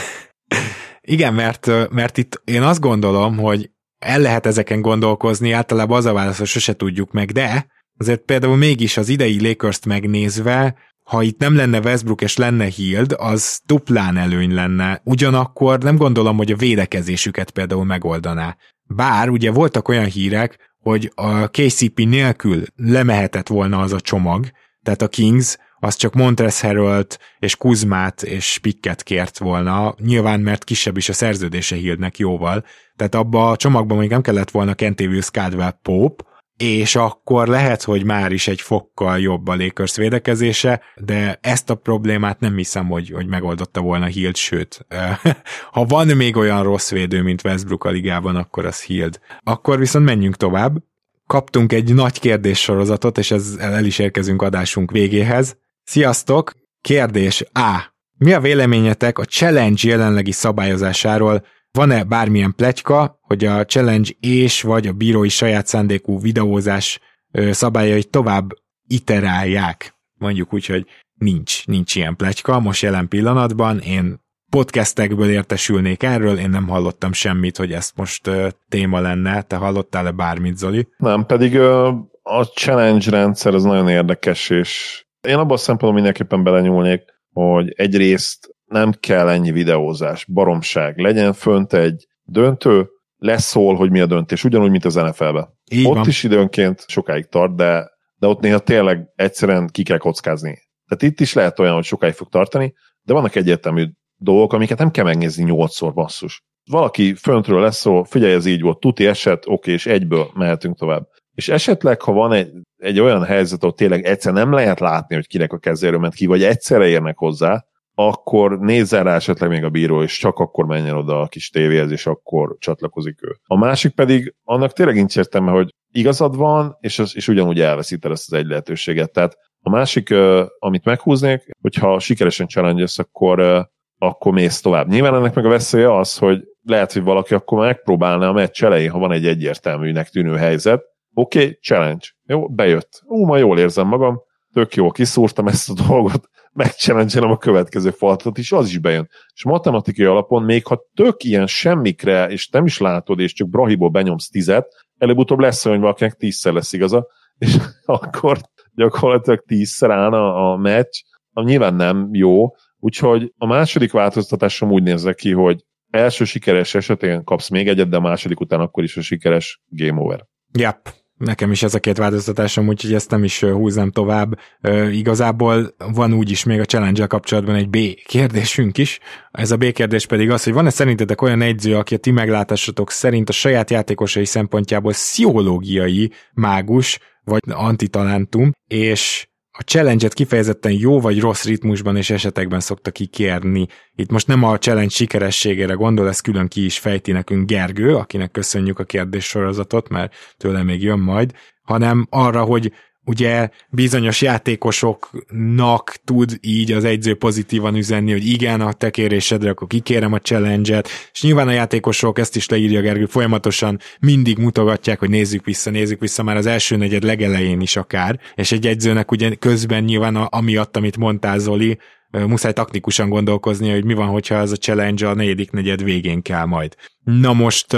igen, mert, mert itt én azt gondolom, hogy el lehet ezeken gondolkozni, általában az a válasz, hogy sose tudjuk meg, de azért például mégis az idei Lakers-t megnézve ha itt nem lenne Westbrook és lenne Hield, az duplán előny lenne. Ugyanakkor nem gondolom, hogy a védekezésüket például megoldaná. Bár ugye voltak olyan hírek, hogy a KCP nélkül lemehetett volna az a csomag, tehát a Kings az csak Montrezl Harrell és Kuzmát és Picket kért volna, nyilván mert kisebb is a szerződése Hieldnek jóval, tehát abba a csomagban még nem kellett volna Kentavious Caldwell Pope, és akkor lehet, hogy már is egy fokkal jobb a Lakers védekezése, de ezt a problémát nem hiszem, hogy, hogy megoldotta volna Hield, sőt, ha van még olyan rossz védő, mint Westbrook a ligában, akkor az Hield. Akkor viszont menjünk tovább. Kaptunk egy nagy kérdéssorozatot, és ezzel el is érkezünk adásunk végéhez. Sziasztok! Kérdés A. Mi a véleményetek a Challenge jelenlegi szabályozásáról, van-e bármilyen pletyka, hogy a challenge és vagy a bírói saját szándékú videózás szabályait tovább iterálják? Mondjuk úgy, hogy nincs, nincs ilyen pletyka most jelen pillanatban. Én podcastekből értesülnék erről, én nem hallottam semmit, hogy ezt most uh, téma lenne. Te hallottál-e bármit, Zoli? Nem, pedig uh, a challenge rendszer az nagyon érdekes, és én abban a szempontból mindenképpen belenyúlnék, hogy egyrészt nem kell ennyi videózás, baromság. Legyen fönt egy döntő, leszól, hogy mi a döntés, ugyanúgy, mint az NFL-be. Így ott van. is időnként sokáig tart, de, de ott néha tényleg egyszerűen ki kell kockázni. Tehát itt is lehet olyan, hogy sokáig fog tartani, de vannak egyértelmű dolgok, amiket nem kell megnézni nyolcszor basszus. Valaki föntről lesz szó, figyelj, ez így volt, tuti eset, oké, és egyből mehetünk tovább. És esetleg, ha van egy, egy olyan helyzet, ahol tényleg egyszer nem lehet látni, hogy kinek a kezéről ment ki, vagy egyszerre érnek hozzá, akkor nézzen rá esetleg még a bíró, és csak akkor menjen oda a kis tévéhez, és akkor csatlakozik ő. A másik pedig, annak tényleg nincs értelme, hogy igazad van, és, az, és ugyanúgy elveszíted ezt az egy lehetőséget. Tehát a másik, amit meghúznék, hogyha sikeresen challenge akkor, akkor mész tovább. Nyilván ennek meg a veszélye az, hogy lehet, hogy valaki akkor megpróbálna a meccs elején, ha van egy egyértelműnek tűnő helyzet. Oké, okay, challenge. Jó, bejött. Ú, ma jól érzem magam, tök jó, kiszúrtam ezt a dolgot, megchallengelem a következő faltot is, az is bejön. És matematikai alapon, még ha tök ilyen semmikre, és nem is látod, és csak Brahiból benyomsz tizet, előbb-utóbb lesz olyan, hogy valakinek tízszer lesz igaza, és akkor gyakorlatilag tízszer állna a meccs, ami nyilván nem jó, úgyhogy a második változtatásom úgy nézze ki, hogy első sikeres esetén kapsz még egyet, de a második után akkor is a sikeres game over. Yep. Nekem is ez a két változtatásom, úgyhogy ezt nem is húznám tovább. Igazából van úgy is még a challenge kapcsolatban egy B kérdésünk is. Ez a B kérdés pedig az, hogy van-e szerintetek olyan egyző, aki a ti meglátásatok szerint a saját játékosai szempontjából pszichológiai mágus, vagy antitalentum, és a challenge-et kifejezetten jó vagy rossz ritmusban és esetekben szokta kikérni. Itt most nem a challenge sikerességére gondol, ezt külön ki is fejti nekünk Gergő, akinek köszönjük a kérdéssorozatot, mert tőle még jön majd, hanem arra, hogy ugye bizonyos játékosoknak tud így az egyző pozitívan üzenni, hogy igen, a te kérésedre, akkor kikérem a challenge-et, és nyilván a játékosok, ezt is leírja Gergő, folyamatosan mindig mutogatják, hogy nézzük vissza, nézzük vissza már az első negyed legelején is akár, és egy egyzőnek ugye közben nyilván a, amiatt, amit mondtál Zoli, muszáj taknikusan gondolkozni, hogy mi van, hogyha ez a challenge a negyedik negyed végén kell majd. Na most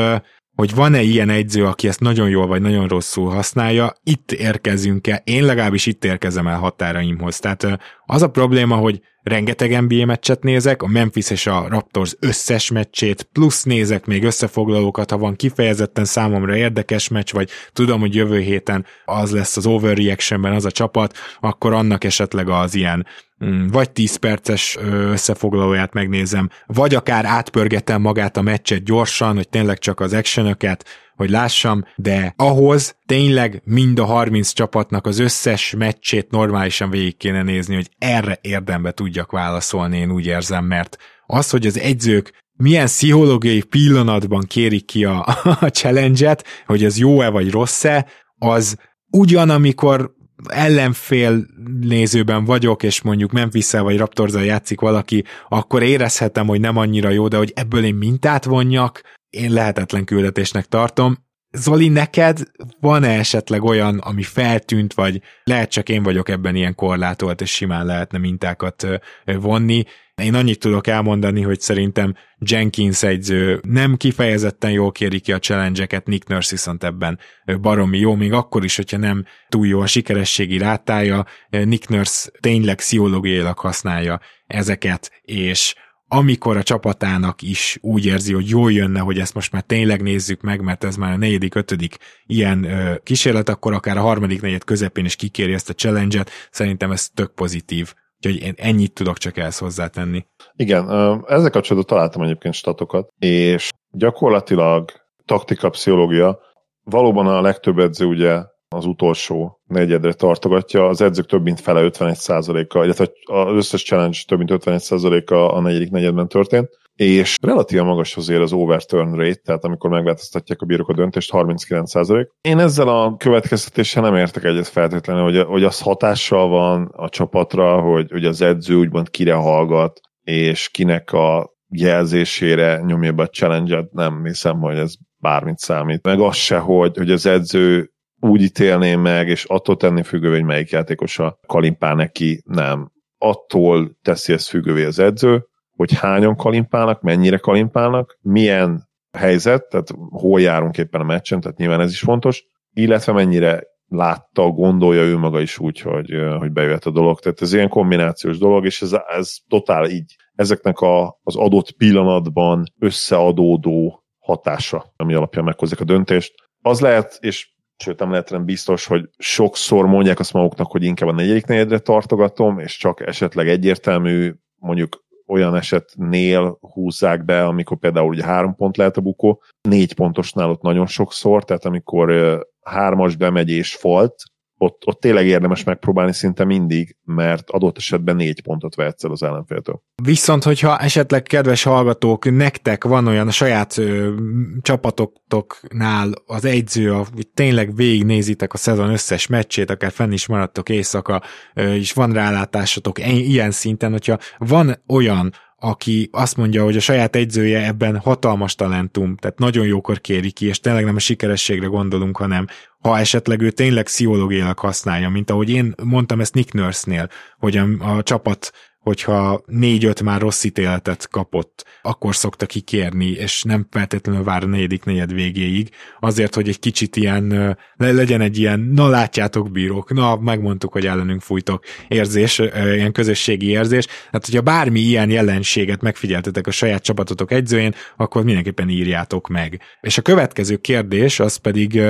hogy van-e ilyen egyző, aki ezt nagyon jól vagy nagyon rosszul használja, itt érkezünk el, én legalábbis itt érkezem el határaimhoz. Tehát az a probléma, hogy rengeteg NBA meccset nézek, a Memphis és a Raptors összes meccsét, plusz nézek még összefoglalókat, ha van kifejezetten számomra érdekes meccs, vagy tudom, hogy jövő héten az lesz az overreactionben az a csapat, akkor annak esetleg az ilyen mm, vagy 10 perces összefoglalóját megnézem, vagy akár átpörgetem magát a meccset gyorsan, hogy tényleg csak az actionöket, hogy lássam, de ahhoz tényleg mind a 30 csapatnak az összes meccsét normálisan végig kéne nézni, hogy erre érdembe tudjak válaszolni, én úgy érzem, mert az, hogy az egyzők milyen pszichológiai pillanatban kérik ki a, a challenge-et, hogy ez jó-e vagy rossz-e, az ugyan, amikor ellenfél nézőben vagyok, és mondjuk memphis vagy raptors játszik valaki, akkor érezhetem, hogy nem annyira jó, de hogy ebből én mintát vonjak, én lehetetlen küldetésnek tartom. Zoli, neked van-e esetleg olyan, ami feltűnt, vagy lehet csak én vagyok ebben ilyen korlátolt, és simán lehetne mintákat vonni. Én annyit tudok elmondani, hogy szerintem Jenkins egyző nem kifejezetten jól kéri ki a challenge-eket, Nick Nurse viszont ebben baromi jó, még akkor is, hogyha nem túl jó a sikerességi rátája, Nick Nurse tényleg pszichológiailag használja ezeket, és amikor a csapatának is úgy érzi, hogy jól jönne, hogy ezt most már tényleg nézzük meg, mert ez már a negyedik, ötödik ilyen ö, kísérlet, akkor akár a harmadik, negyed közepén is kikéri ezt a challenge-et, szerintem ez tök pozitív. Úgyhogy én ennyit tudok csak ehhez hozzátenni. Igen, ezzel kapcsolatban találtam egyébként statokat, és gyakorlatilag taktika, pszichológia, valóban a legtöbb edző ugye az utolsó negyedre tartogatja, az edzők több mint fele 51%-a, illetve az összes challenge több mint 51%-a a negyedik negyedben történt, és relatívan magas azért az overturn rate, tehát amikor megváltoztatják a bírók a döntést, 39%. Én ezzel a következtetéssel nem értek egyet feltétlenül, hogy, hogy az hatással van a csapatra, hogy, hogy az edző úgymond kire hallgat, és kinek a jelzésére nyomja be a challenge-et, nem hiszem, hogy ez bármit számít. Meg az se, hogy, hogy az edző úgy ítélném meg, és attól tenni függővé, hogy melyik játékos a kalimpál neki, nem. Attól teszi ezt függővé az edző, hogy hányan kalimpálnak, mennyire kalimpálnak, milyen helyzet, tehát hol járunk éppen a meccsen, tehát nyilván ez is fontos, illetve mennyire látta, gondolja ő maga is úgy, hogy, hogy bejöhet a dolog. Tehát ez ilyen kombinációs dolog, és ez, ez totál így ezeknek a, az adott pillanatban összeadódó hatása, ami alapján meghozzák a döntést. Az lehet, és sőt nem lehet biztos, hogy sokszor mondják azt maguknak, hogy inkább a negyedik negyedre tartogatom, és csak esetleg egyértelmű, mondjuk olyan esetnél húzzák be, amikor például ugye három pont lehet a bukó, négy pontosnál ott nagyon sokszor, tehát amikor hármas bemegy és falt, ott, ott tényleg érdemes megpróbálni szinte mindig, mert adott esetben négy pontot vehetsz el az ellenféltől. Viszont, hogyha esetleg kedves hallgatók, nektek van olyan a saját ö, csapatoknál az egyző, hogy tényleg végignézitek a szezon összes meccsét, akár fenn is maradtok éjszaka, ö, és van rálátásotok ilyen szinten, hogyha van olyan, aki azt mondja, hogy a saját egyzője ebben hatalmas talentum, tehát nagyon jókor kéri ki, és tényleg nem a sikerességre gondolunk, hanem ha esetleg ő tényleg pszichológiailag használja, mint ahogy én mondtam ezt Nick Nurse-nél, hogy a, a csapat hogyha négy-öt már rossz ítéletet kapott, akkor szokta kikérni, és nem feltétlenül vár a negyedik negyed végéig, azért, hogy egy kicsit ilyen, le, legyen egy ilyen, na látjátok bírók, na megmondtuk, hogy ellenünk fújtok érzés, ilyen közösségi érzés. Hát, hogyha bármi ilyen jelenséget megfigyeltetek a saját csapatotok egyzőjén, akkor mindenképpen írjátok meg. És a következő kérdés az pedig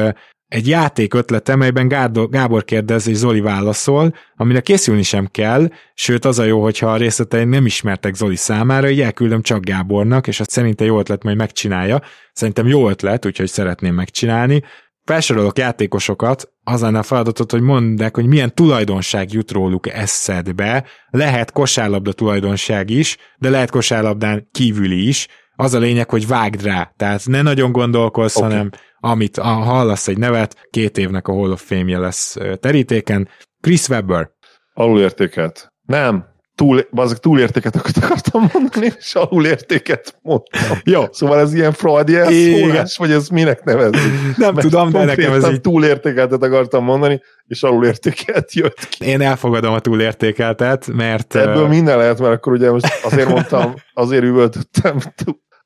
egy játék ötlete, melyben Gábor kérdez és Zoli válaszol, amire készülni sem kell, sőt az a jó, hogyha a részletei nem ismertek Zoli számára, így elküldöm csak Gábornak, és azt szerintem jó ötlet majd megcsinálja. Szerintem jó ötlet, úgyhogy szeretném megcsinálni. Felsorolok játékosokat, az lenne a feladatot, hogy mondják, hogy milyen tulajdonság jut róluk eszedbe. Lehet kosárlabda tulajdonság is, de lehet kosárlabdán kívüli is. Az a lényeg, hogy vágd rá. Tehát ne nagyon gondolkozz, okay. hanem amit a, hallasz egy nevet, két évnek a Hall of Fame-je lesz terítéken. Chris Webber. Alulértékelt. Nem, túl, azok túlértéket akartam mondani, és alulértéket mondtam. Jó. Szóval ez ilyen fraud jelszólás, vagy ez minek nevezik? Nem Mert tudom, de nekem ez így... túlértékeltet akartam mondani, és alulértékelt jött ki. Én elfogadom a túlértékeltet, mert... Ebből minden lehet, mert akkor ugye most azért mondtam, azért üvöltöttem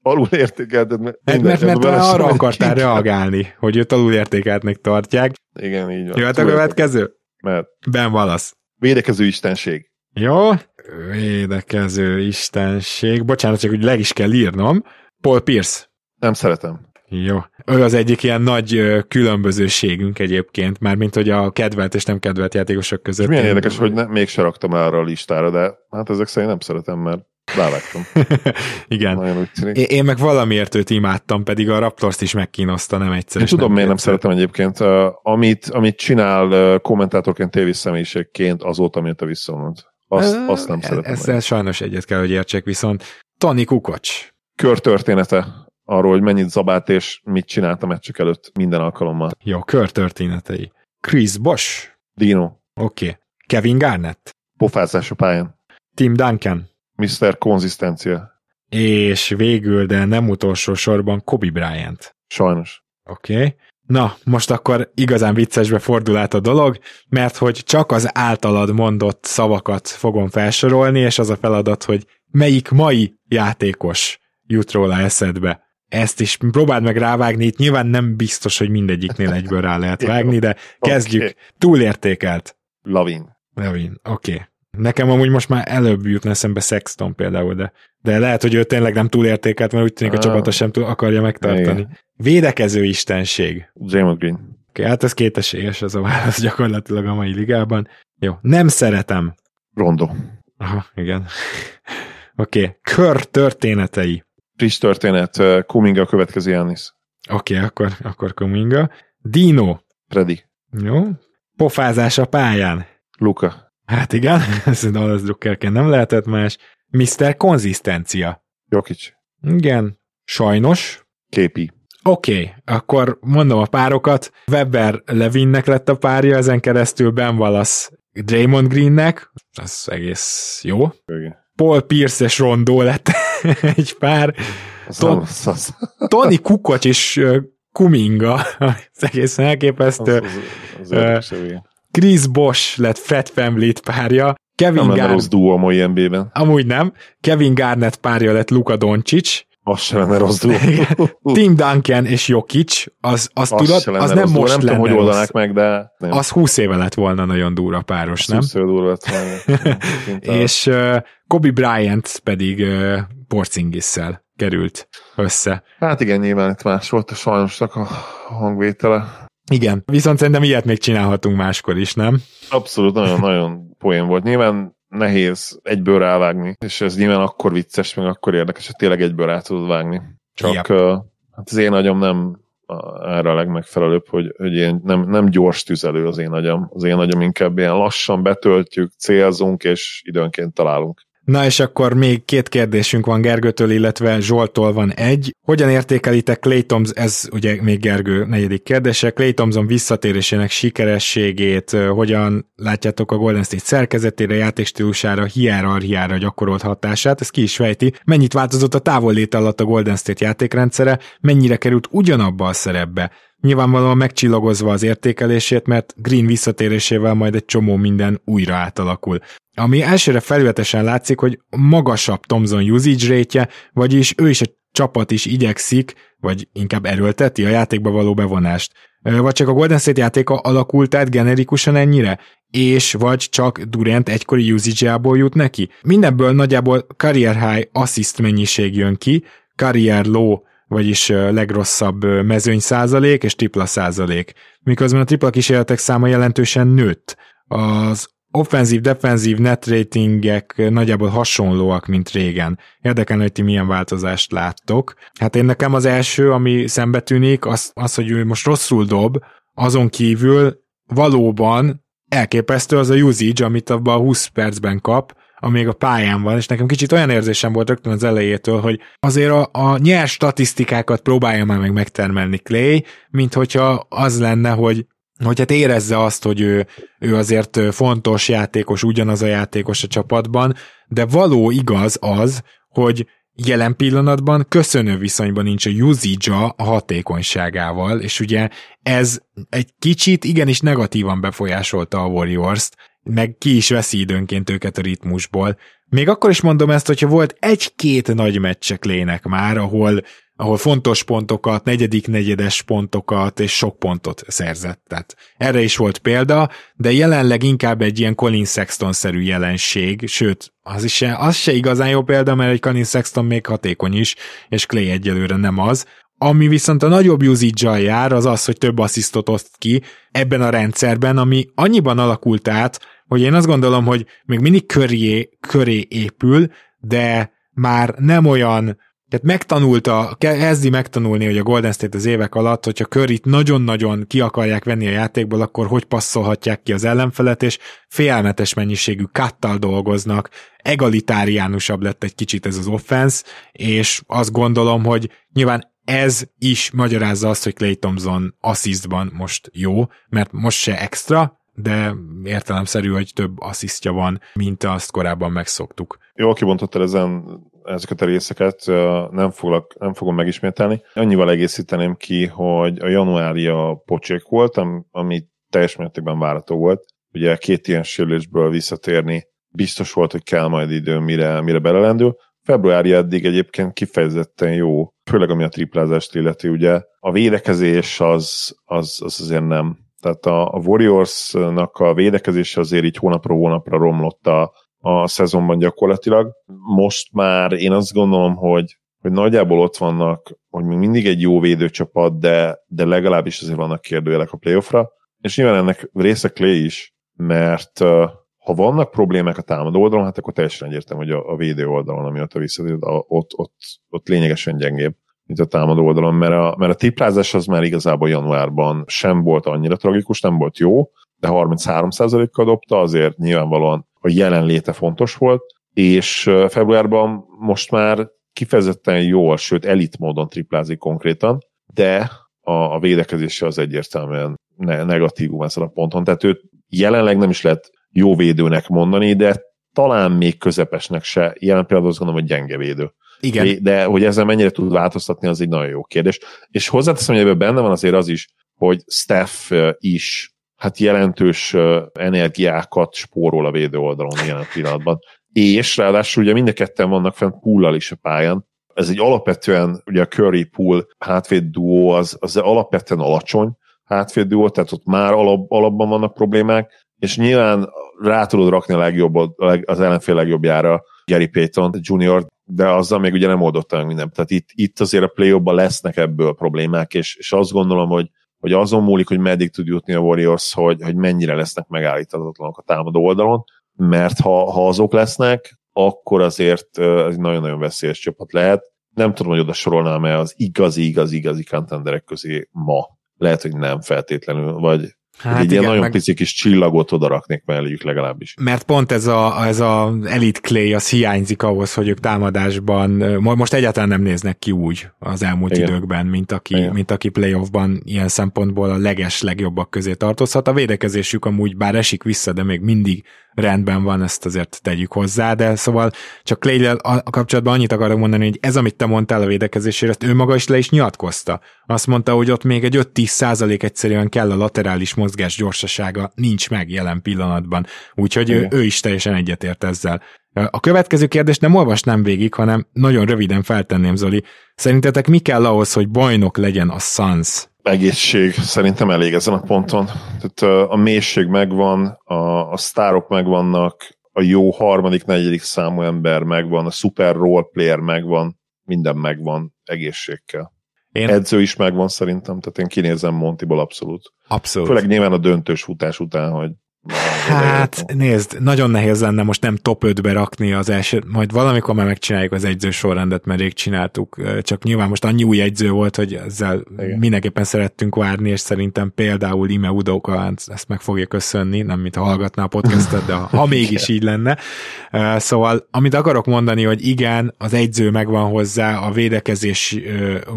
alul értékelted. Mert, hát, mert, mert, mert arra akartál reagálni, hogy őt alul értékeltnek tartják. Igen, így van. Jöhet a következő? Mert Ben Wallace. Védekező istenség. Jó, védekező istenség. Bocsánat, csak úgy le is kell írnom. Paul Pierce. Nem szeretem. Jó. Ő az egyik ilyen nagy különbözőségünk egyébként, mármint hogy a kedvelt és nem kedvelt játékosok között. milyen érdekes, hogy ne, még se raktam arra a listára, de hát ezek szerint nem szeretem, mert rávágtam. Igen. Én, én meg valamiért őt imádtam, pedig a Raptors-t is megkínoszta, nem egyszer. Én tudom, nem miért nem szeretem egyébként. Uh, amit, amit csinál uh, kommentátorként, tévészemélyiségként azóta, miért a visszavonult. Azt, uh, azt nem szeretem. Ezzel sajnos egyet kell, hogy értsek, viszont Tony Kukocs. Körtörténete arról, hogy mennyit zabált és mit csinált a meccsük előtt minden alkalommal. Jó, körtörténetei. Chris Bosch. Dino. Oké. Okay. Kevin Garnett. Pofázás a pályán. Tim Duncan. Mr. Konzisztencia. És végül, de nem utolsó sorban Kobe Bryant. Sajnos. Oké. Okay. Na, most akkor igazán viccesbe fordul át a dolog, mert hogy csak az általad mondott szavakat fogom felsorolni, és az a feladat, hogy melyik mai játékos jut róla eszedbe ezt is próbáld meg rávágni, itt nyilván nem biztos, hogy mindegyiknél egyből rá lehet vágni, de kezdjük. Túlértékelt. Lavin. Lavin, oké. Okay. Nekem amúgy most már előbb jutna eszembe Sexton például, de, de lehet, hogy ő tényleg nem túlértékelt, mert úgy tűnik a ah. csapata sem túl akarja megtartani. Igen. Védekező istenség. Draymond Green. Okay, hát ez kétesélyes ez a válasz gyakorlatilag a mai ligában. Jó, nem szeretem. Rondo. Aha, igen. Oké, okay. kör történetei friss történet, Kuminga a következő Janis. Oké, okay, akkor, akkor Kuminga. Dino. Freddy. Jó. Pofázás a pályán. Luka. Hát igen, ez Dallas Druckerken nem lehetett más. Mr. Konzisztencia. Jokic. Igen. Sajnos. Képi. Oké, okay, akkor mondom a párokat. Weber Levinnek lett a párja, ezen keresztül Ben Wallace Draymond Greennek. Ez egész jó. Igen. Paul Pierce és Rondo lett egy pár. Ton- Tony Kukoc és Kuminga, ez egészen elképesztő. Az, az, az, az Chris Bosch lett Fred Family párja. Kevin nem Garn... rossz duo a mai NBA-ben. Amúgy nem. Kevin Garnett párja lett Luka Doncic. Az sem lenne rossz duo. Tim Duncan és Jokic, az, az, az tudod, az nem most nem lenne tudom, hogy oldanák meg, de nem. Az 20 éve lett volna nagyon durva páros, az nem? 20 éve durva lett volna. és uh, Kobe Bryant pedig uh, Porzingisszel került össze. Hát igen, nyilván itt más volt a sajnosnak a hangvétele. Igen, viszont szerintem ilyet még csinálhatunk máskor is, nem? Abszolút, nagyon-nagyon poén volt. Nyilván nehéz egyből rávágni, és ez nyilván akkor vicces, meg akkor érdekes, hogy tényleg egyből rá tudod vágni. Csak yep. uh, hát az én agyam nem erre a legmegfelelőbb, hogy, hogy ilyen nem, nem gyors tüzelő az én agyam. Az én agyam inkább ilyen lassan betöltjük, célzunk, és időnként találunk. Na és akkor még két kérdésünk van Gergőtől, illetve Zsoltól van egy. Hogyan értékelitek Clay Thompson, ez ugye még Gergő negyedik kérdése, Clay Thompson visszatérésének sikerességét, hogyan látjátok a Golden State szerkezetére, játékstílusára, hierarchiára gyakorolt hatását, ez ki is fejti, mennyit változott a távollét alatt a Golden State játékrendszere, mennyire került ugyanabba a szerepbe, nyilvánvalóan megcsillagozva az értékelését, mert Green visszatérésével majd egy csomó minden újra átalakul. Ami elsőre felületesen látszik, hogy magasabb Thomson usage rate vagyis ő is a csapat is igyekszik, vagy inkább erőlteti a játékba való bevonást. Vagy csak a Golden State játéka alakult át generikusan ennyire? És vagy csak Durant egykori usage jut neki? Mindenből nagyjából career high assist mennyiség jön ki, career low vagyis legrosszabb mezőny százalék és tripla százalék. Miközben a tripla kísérletek száma jelentősen nőtt. Az offenzív-defenzív net ratingek nagyjából hasonlóak, mint régen. Érdekel, hogy ti milyen változást láttok. Hát én nekem az első, ami szembe tűnik, az, az, hogy ő most rosszul dob, azon kívül valóban elképesztő az a usage, amit abban a 20 percben kap, amíg a pályán van, és nekem kicsit olyan érzésem volt rögtön az elejétől, hogy azért a, a nyers statisztikákat próbálja már meg megtermelni Clay, mint hogyha az lenne, hogy hogy hát érezze azt, hogy ő, ő azért fontos játékos, ugyanaz a játékos a csapatban, de való igaz az, hogy jelen pillanatban köszönő viszonyban nincs a usage a hatékonyságával, és ugye ez egy kicsit igenis negatívan befolyásolta a Warriors-t, meg ki is veszi időnként őket a ritmusból, még akkor is mondom ezt, hogyha volt egy-két nagy meccsek lének már, ahol ahol fontos pontokat, negyedik negyedes pontokat és sok pontot szerzett. Tehát erre is volt példa, de jelenleg inkább egy ilyen Colin Sexton-szerű jelenség, sőt, az, is se, az se igazán jó példa, mert egy Colin Sexton még hatékony is, és Clay egyelőre nem az. Ami viszont a nagyobb usage jár, az az, hogy több asszisztot oszt ki ebben a rendszerben, ami annyiban alakult át, hogy én azt gondolom, hogy még mindig köré, köré épül, de már nem olyan tehát megtanulta, kezdi megtanulni, hogy a Golden State az évek alatt, hogyha Curryt nagyon-nagyon ki akarják venni a játékból, akkor hogy passzolhatják ki az ellenfelet, és félmetes mennyiségű kattal dolgoznak, egalitáriánusabb lett egy kicsit ez az offense, és azt gondolom, hogy nyilván ez is magyarázza azt, hogy Clay Thompson asszisztban most jó, mert most se extra, de értelemszerű, hogy több asszisztja van, mint azt korábban megszoktuk. Jól kibontottad ezen ezeket a részeket, nem, foglak, nem fogom megismételni. Annyival egészíteném ki, hogy a januári a pocsék volt, ami teljes mértékben várható volt. Ugye két ilyen sérülésből visszatérni biztos volt, hogy kell majd idő, mire, mire belelendül. Februári eddig egyébként kifejezetten jó, főleg ami a triplázást illeti, ugye a védekezés az, az, az azért nem. Tehát a, a Warriorsnak a védekezése azért így hónapról hónapra romlott a, a szezonban gyakorlatilag. Most már én azt gondolom, hogy, hogy nagyjából ott vannak, hogy még mindig egy jó védőcsapat, de, de legalábbis azért vannak kérdőjelek a playoffra, és nyilván ennek része Clay is, mert ha vannak problémák a támadó oldalon, hát akkor teljesen egyértelmű, hogy a, a védő oldalon, ami ott a visszatért, ott, ott, ott lényegesen gyengébb, mint a támadó oldalon, mert a, mert a tiplázás az már igazából januárban sem volt annyira tragikus, nem volt jó, de 33%-kal dobta, azért nyilvánvalóan a jelenléte fontos volt, és februárban most már kifejezetten jól, sőt elit módon triplázik konkrétan, de a, a védekezése az egyértelműen ne, negatívum ezen a ponton. Tehát őt jelenleg nem is lehet jó védőnek mondani, de talán még közepesnek se. Jelen például azt gondolom, hogy gyenge védő. Igen. De hogy ezzel mennyire tud változtatni, az egy nagyon jó kérdés. És hozzáteszem, hogy ebben benne van azért az is, hogy Steph is hát jelentős energiákat spórol a védő oldalon jelen pillanatban. És ráadásul ugye mind a ketten vannak fent pullal is a pályán. Ez egy alapvetően, ugye a Curry pool hátvéd duó az, az alapvetően alacsony hátvéd duó, tehát ott már alap, alapban vannak problémák, és nyilván rá tudod rakni a legjobb, az ellenfél legjobbjára Gary Payton Jr., de azzal még ugye nem oldotta meg mindent. Tehát itt, itt azért a play lesznek ebből problémák, és, és azt gondolom, hogy hogy azon múlik, hogy meddig tud jutni a Warriors, hogy, hogy mennyire lesznek megállíthatatlanok a támadó oldalon, mert ha, ha azok lesznek, akkor azért ez nagyon-nagyon veszélyes csapat lehet. Nem tudom, hogy oda sorolnám-e az igazi-igazi-igazi contenderek közé ma. Lehet, hogy nem feltétlenül, vagy Hát egy igen, ilyen nagyon meg... pici kis csillagot oda raknék melléjük legalábbis. Mert pont ez a, ez a Elite Clay az hiányzik ahhoz, hogy ők támadásban most egyáltalán nem néznek ki úgy az elmúlt igen. időkben, mint aki, igen. mint aki playoffban ilyen szempontból a leges legjobbak közé tartozhat. A védekezésük amúgy bár esik vissza, de még mindig rendben van, ezt azért tegyük hozzá, de szóval csak clay a kapcsolatban annyit akarok mondani, hogy ez, amit te mondtál a védekezésére, ezt ő maga is le is nyilatkozta. Azt mondta, hogy ott még egy 5-10 százalék egyszerűen kell a laterális mozgás gyorsasága, nincs meg jelen pillanatban. Úgyhogy ő, ő is teljesen egyetért ezzel. A következő kérdést nem olvasnám végig, hanem nagyon röviden feltenném, Zoli. Szerintetek mi kell ahhoz, hogy bajnok legyen a Suns? Egészség szerintem elég ezen a ponton. Tehát a mélység megvan, a, a sztárok megvannak, a jó harmadik, negyedik számú ember megvan, a super role player megvan, minden megvan egészségkel. Én... Edző is megvan szerintem, tehát én kinézem Montiból abszolút. Abszolút. Főleg nyilván a döntős futás után, hogy Hát nézd, nagyon nehéz lenne most nem top 5-be rakni az első, majd valamikor már megcsináljuk az egyző sorrendet, mert rég csináltuk, csak nyilván most annyi új egyző volt, hogy ezzel Igen. mindenképpen szerettünk várni, és szerintem például Ime Udoka ezt meg fogja köszönni, nem mint ha hallgatná a podcastet, de ha mégis így lenne. Szóval, amit akarok mondani, hogy igen, az egyző megvan hozzá, a védekezés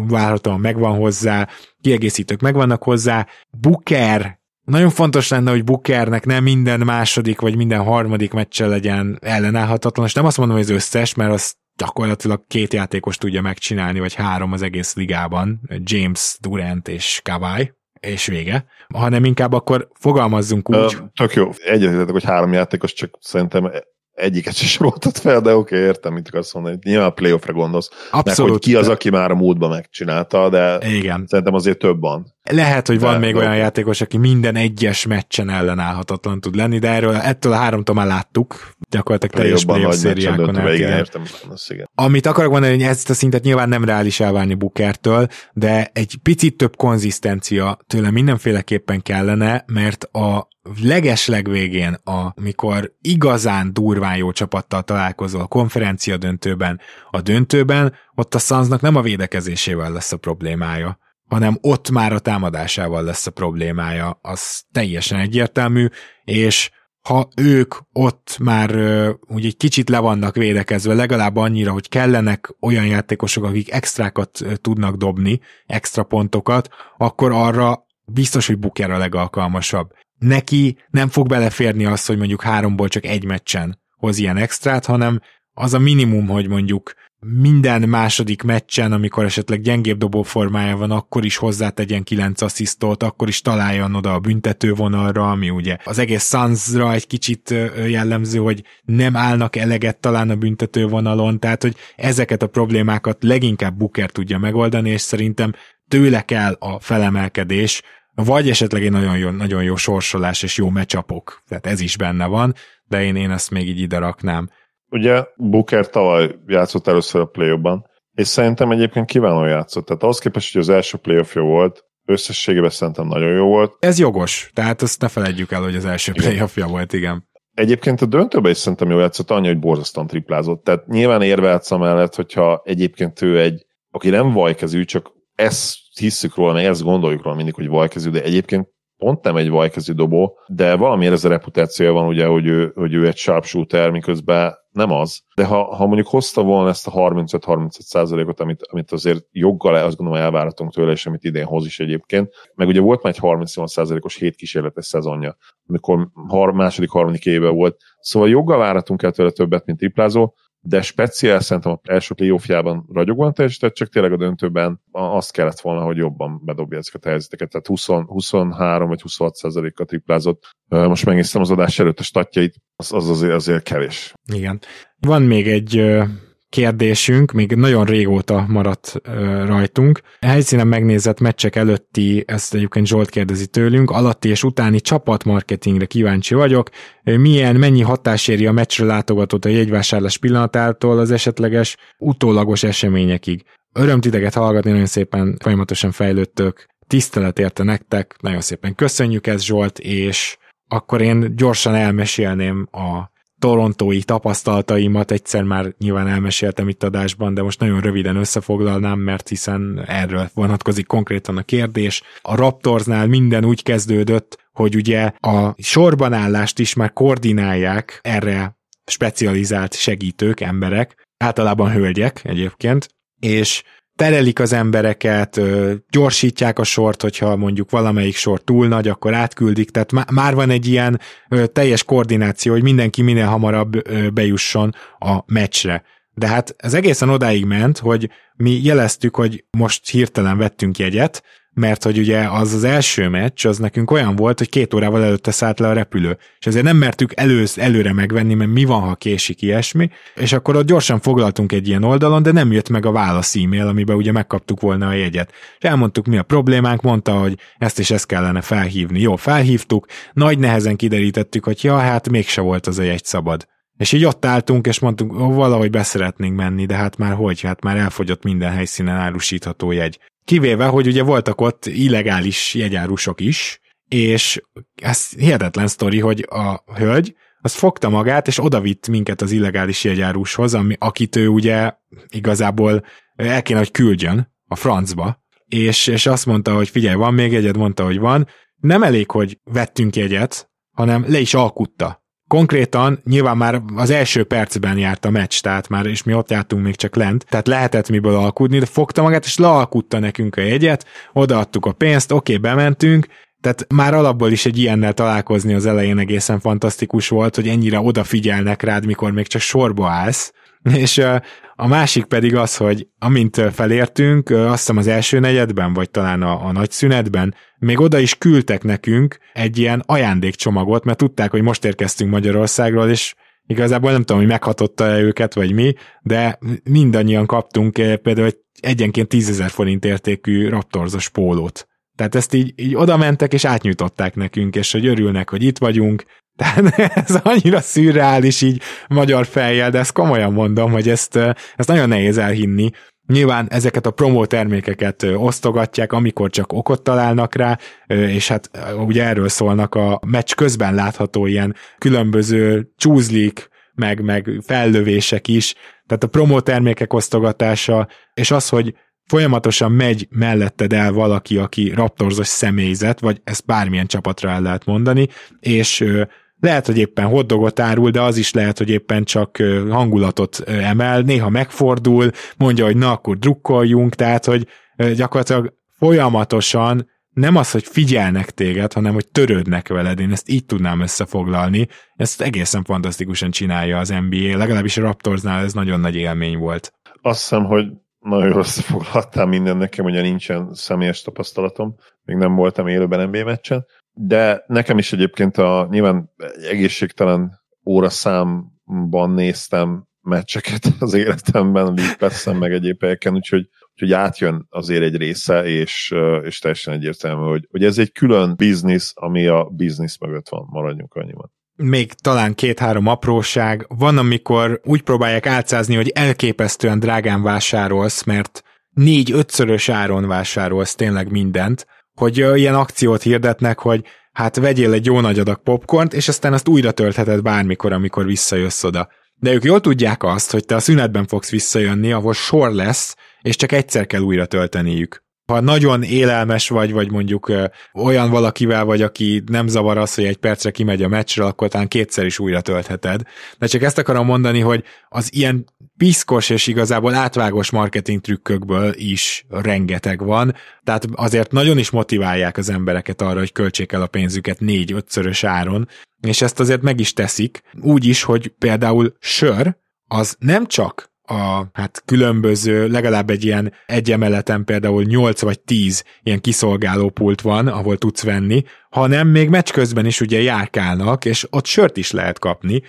várhatóan megvan hozzá, kiegészítők megvannak hozzá, Booker nagyon fontos lenne, hogy Bookernek nem minden második vagy minden harmadik meccse legyen ellenállhatatlan, és nem azt mondom, hogy az összes, mert az gyakorlatilag két játékos tudja megcsinálni, vagy három az egész ligában, James Durant és Kawhi, és vége, hanem inkább akkor fogalmazzunk úgy. Tök jó, egyetértek, hogy három játékos, csak szerintem egyiket sem soroltad fel, de oké, okay, értem, mit akarsz mondani. Nyilván a playoffra gondolsz. Abszolút. Meg, hogy ki az, aki már a múltban megcsinálta, de Igen. szerintem azért több van. Lehet, hogy de van még olyan játékos, aki minden egyes meccsen ellenállhatatlan tud lenni, de erről ettől a háromtól már láttuk, gyakorlatilag teljes playoff szériákon Amit akarok mondani, hogy ezt a szintet nyilván nem reális elvárni Bukertől, de egy picit több konzisztencia tőle mindenféleképpen kellene, mert a legesleg végén, amikor igazán durván jó csapattal találkozol a konferencia döntőben, a döntőben, ott a Sunsnak nem a védekezésével lesz a problémája, hanem ott már a támadásával lesz a problémája, az teljesen egyértelmű, és ha ők ott már úgy egy kicsit le vannak védekezve, legalább annyira, hogy kellenek olyan játékosok, akik extrákat tudnak dobni, extra pontokat, akkor arra biztos, hogy Booker a legalkalmasabb. Neki nem fog beleférni az, hogy mondjuk háromból csak egy meccsen hoz ilyen extrát, hanem az a minimum, hogy mondjuk minden második meccsen, amikor esetleg gyengébb dobó formája van, akkor is hozzátegyen 9 asszisztot, akkor is találjon oda a büntető vonalra, ami ugye az egész Sunsra egy kicsit jellemző, hogy nem állnak eleget talán a büntető vonalon, tehát hogy ezeket a problémákat leginkább Booker tudja megoldani, és szerintem tőle kell a felemelkedés, vagy esetleg egy nagyon jó, nagyon jó sorsolás és jó mecsapok, tehát ez is benne van, de én, én ezt még így ide raknám. Ugye Booker tavaly játszott először a play és szerintem egyébként kiváló játszott. Tehát ahhoz képest, hogy az első playoffja volt, összességében szerintem nagyon jó volt. Ez jogos, tehát azt ne felejtjük el, hogy az első playoffja volt, igen. Egyébként a döntőben is szerintem jól játszott, annyi, hogy borzasztóan triplázott. Tehát nyilván érvehetsz mellett, hogyha egyébként ő egy, aki nem vajkezű, csak ezt hisszük róla, meg ezt gondoljuk róla mindig, hogy vajkezű, de egyébként pont nem egy vajkezű dobó, de valamiért ez a reputációja van ugye, hogy ő, hogy ő egy sharpshooter, miközben nem az. De ha, ha mondjuk hozta volna ezt a 35-35 százalékot, amit, amit azért joggal azt gondolom elváratunk tőle, és amit idén hoz is egyébként, meg ugye volt már egy 38 százalékos hét kísérletes szezonja, amikor har, második, harmadik éve volt. Szóval joggal váratunk el tőle többet, mint triplázó, de speciál szerintem a első playoffjában ragyogóan teljesített, csak tényleg a döntőben azt kellett volna, hogy jobban bedobja ezeket a helyzeteket, tehát 20, 23 vagy 26 százalékkal triplázott. Most megnéztem az adás előtt a statjait, az, az azért, azért kevés. Igen. Van még egy kérdésünk, még nagyon régóta maradt rajtunk. A helyszínen megnézett meccsek előtti, ezt egyébként Zsolt kérdezi tőlünk, alatti és utáni csapatmarketingre kíváncsi vagyok. Milyen, mennyi hatás éri a meccsre látogatott a jegyvásárlás pillanatától az esetleges utólagos eseményekig? Öröm titeket hallgatni, nagyon szépen folyamatosan fejlődtök. Tisztelet érte nektek, nagyon szépen köszönjük ezt Zsolt, és akkor én gyorsan elmesélném a torontói tapasztalataimat egyszer már nyilván elmeséltem itt adásban, de most nagyon röviden összefoglalnám, mert hiszen erről vonatkozik konkrétan a kérdés. A Raptorsnál minden úgy kezdődött, hogy ugye a sorbanállást is már koordinálják erre specializált segítők, emberek, általában hölgyek egyébként, és terelik az embereket, gyorsítják a sort, hogyha mondjuk valamelyik sor túl nagy, akkor átküldik, tehát már van egy ilyen teljes koordináció, hogy mindenki minél hamarabb bejusson a meccsre. De hát ez egészen odáig ment, hogy mi jeleztük, hogy most hirtelen vettünk jegyet, mert hogy ugye az az első meccs, az nekünk olyan volt, hogy két órával előtte szállt le a repülő, és ezért nem mertük elősz, előre megvenni, mert mi van, ha késik ilyesmi, és akkor ott gyorsan foglaltunk egy ilyen oldalon, de nem jött meg a válasz e-mail, amiben ugye megkaptuk volna a jegyet. És elmondtuk, mi a problémánk, mondta, hogy ezt és ezt kellene felhívni. Jó, felhívtuk, nagy nehezen kiderítettük, hogy ja, hát mégse volt az a jegy szabad. És így ott álltunk, és mondtuk, valahogy beszeretnénk menni, de hát már hogy, hát már elfogyott minden helyszínen árusítható jegy. Kivéve, hogy ugye voltak ott illegális jegyárusok is, és ez hihetetlen sztori, hogy a hölgy az fogta magát, és odavitt minket az illegális jegyárushoz, ami, akit ő ugye igazából el kéne, hogy küldjön a francba, és, és azt mondta, hogy figyelj, van még egyed, mondta, hogy van. Nem elég, hogy vettünk jegyet, hanem le is alkutta konkrétan nyilván már az első percben járt a meccs, tehát már, és mi ott jártunk még csak lent, tehát lehetett miből alkudni, de fogta magát, és lealkutta nekünk a jegyet, odaadtuk a pénzt, oké, okay, bementünk, tehát már alapból is egy ilyennel találkozni az elején egészen fantasztikus volt, hogy ennyire odafigyelnek rád, mikor még csak sorba állsz, és a másik pedig az, hogy amint felértünk, azt hiszem az első negyedben, vagy talán a, a nagy szünetben, még oda is küldtek nekünk egy ilyen ajándékcsomagot, mert tudták, hogy most érkeztünk Magyarországról, és igazából nem tudom, hogy meghatotta-e őket, vagy mi, de mindannyian kaptunk például egy egyenként 10 forint értékű Raptorzos pólót. Tehát ezt így, így oda mentek és átnyújtották nekünk, és hogy örülnek, hogy itt vagyunk. Tehát ez annyira szürreális így magyar fejjel, de ezt komolyan mondom, hogy ezt, ezt nagyon nehéz elhinni, Nyilván ezeket a promó termékeket osztogatják, amikor csak okot találnak rá, és hát ugye erről szólnak a meccs közben látható ilyen különböző csúzlik, meg, meg fellövések is, tehát a promó termékek osztogatása, és az, hogy folyamatosan megy melletted el valaki, aki raptorzos személyzet, vagy ezt bármilyen csapatra el lehet mondani, és lehet, hogy éppen hoddogot árul, de az is lehet, hogy éppen csak hangulatot emel, néha megfordul, mondja, hogy na, akkor drukkoljunk, tehát, hogy gyakorlatilag folyamatosan nem az, hogy figyelnek téged, hanem hogy törődnek veled. Én ezt így tudnám összefoglalni. Ezt egészen fantasztikusan csinálja az NBA, legalábbis a Raptorsnál ez nagyon nagy élmény volt. Azt hiszem, hogy nagyon jól összefoglaltál minden nekem, ugye nincsen személyes tapasztalatom, még nem voltam élőben NBA meccsen, de nekem is egyébként a nyilván egészségtelen óraszámban néztem meccseket az életemben, League meg egyéb helyeken, úgyhogy, úgyhogy átjön azért egy része, és, és teljesen egyértelmű, hogy, hogy ez egy külön biznisz, ami a biznisz mögött van, maradjunk annyiban. Még talán két-három apróság. Van, amikor úgy próbálják álcázni, hogy elképesztően drágán vásárolsz, mert négy-ötszörös áron vásárolsz tényleg mindent, hogy ilyen akciót hirdetnek, hogy hát vegyél egy jó nagy adag popcornt, és aztán azt újra töltheted bármikor, amikor visszajössz oda. De ők jól tudják azt, hogy te a szünetben fogsz visszajönni, ahol sor lesz, és csak egyszer kell újra tölteniük ha nagyon élelmes vagy, vagy mondjuk ö, olyan valakivel vagy, aki nem zavar az, hogy egy percre kimegy a meccsre, akkor talán kétszer is újra töltheted. De csak ezt akarom mondani, hogy az ilyen piszkos és igazából átvágos marketing trükkökből is rengeteg van, tehát azért nagyon is motiválják az embereket arra, hogy költsék el a pénzüket négy-ötszörös áron, és ezt azért meg is teszik, úgy is, hogy például sör, az nem csak a hát különböző, legalább egy ilyen egy emeleten például 8 vagy 10 ilyen kiszolgáló pult van, ahol tudsz venni, hanem még meccs közben is ugye járkálnak, és ott sört is lehet kapni,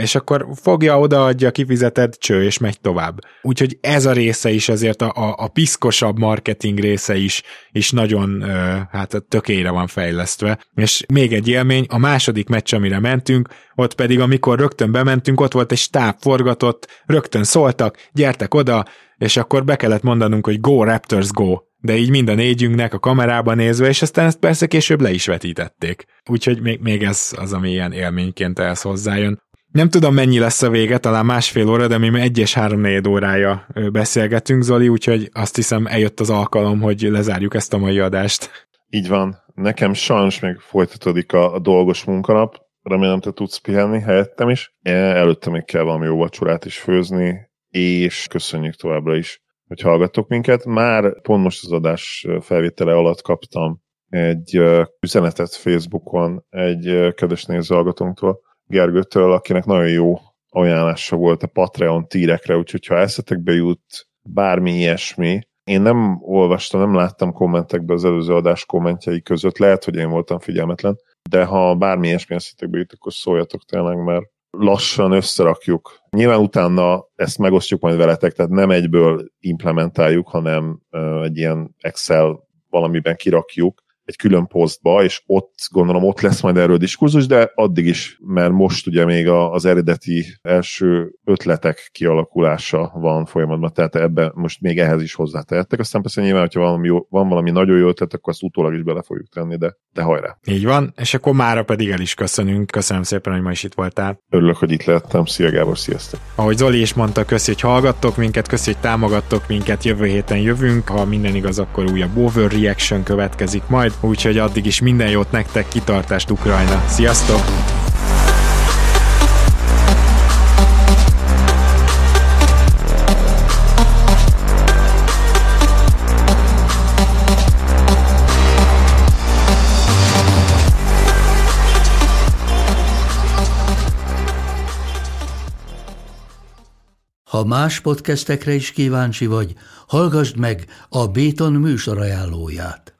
és akkor fogja, odaadja, kifizeted, cső, és megy tovább. Úgyhogy ez a része is azért a, a, a piszkosabb marketing része is, is nagyon hát tökére van fejlesztve. És még egy élmény, a második meccs, amire mentünk, ott pedig amikor rögtön bementünk, ott volt egy stáb forgatott, rögtön szóltak, gyertek oda, és akkor be kellett mondanunk, hogy go Raptors go, de így mind a négyünknek a kamerában nézve, és aztán ezt persze később le is vetítették. Úgyhogy még, még ez az, ami ilyen élményként ehhez hozzájön. Nem tudom, mennyi lesz a vége, talán másfél óra, de mi egy és három négy órája beszélgetünk, Zoli, úgyhogy azt hiszem eljött az alkalom, hogy lezárjuk ezt a mai adást. Így van. Nekem sajnos még folytatódik a, a dolgos munkanap. Remélem, te tudsz pihenni helyettem is. E, előtte még kell valami jó vacsorát is főzni, és köszönjük továbbra is, hogy hallgattok minket. Már pont most az adás felvétele alatt kaptam egy üzenetet Facebookon egy kedves nézőhallgatónktól, Gergőtől, akinek nagyon jó ajánlása volt a Patreon tírekre, úgyhogy ha eszetekbe jut bármi ilyesmi, én nem olvastam, nem láttam kommentekbe az előző adás kommentjei között, lehet, hogy én voltam figyelmetlen, de ha bármi ilyesmi eszetekbe jut, akkor szóljatok tényleg, mert lassan összerakjuk. Nyilván utána ezt megosztjuk majd veletek, tehát nem egyből implementáljuk, hanem egy ilyen Excel valamiben kirakjuk, egy külön posztba, és ott gondolom ott lesz majd erről diskurzus, de addig is, mert most ugye még az eredeti első ötletek kialakulása van folyamatban, tehát ebbe most még ehhez is hozzátehettek. Aztán persze nyilván, hogyha valami jó, van valami nagyon jó ötlet, akkor azt utólag is bele fogjuk tenni, de, de hajrá. Így van, és akkor mára pedig el is köszönünk. Köszönöm szépen, hogy ma is itt voltál. Örülök, hogy itt lehettem. Szia Gábor, sziasztok! Ahogy Zoli is mondta, köszi, hogy hallgattok minket, köszi, hogy támogattok minket, jövő héten jövünk. Ha minden igaz, akkor újabb Overreaction következik majd úgyhogy addig is minden jót nektek, kitartást Ukrajna. Sziasztok! Ha más podcastekre is kíváncsi vagy, hallgassd meg a Béton műsor ajánlóját.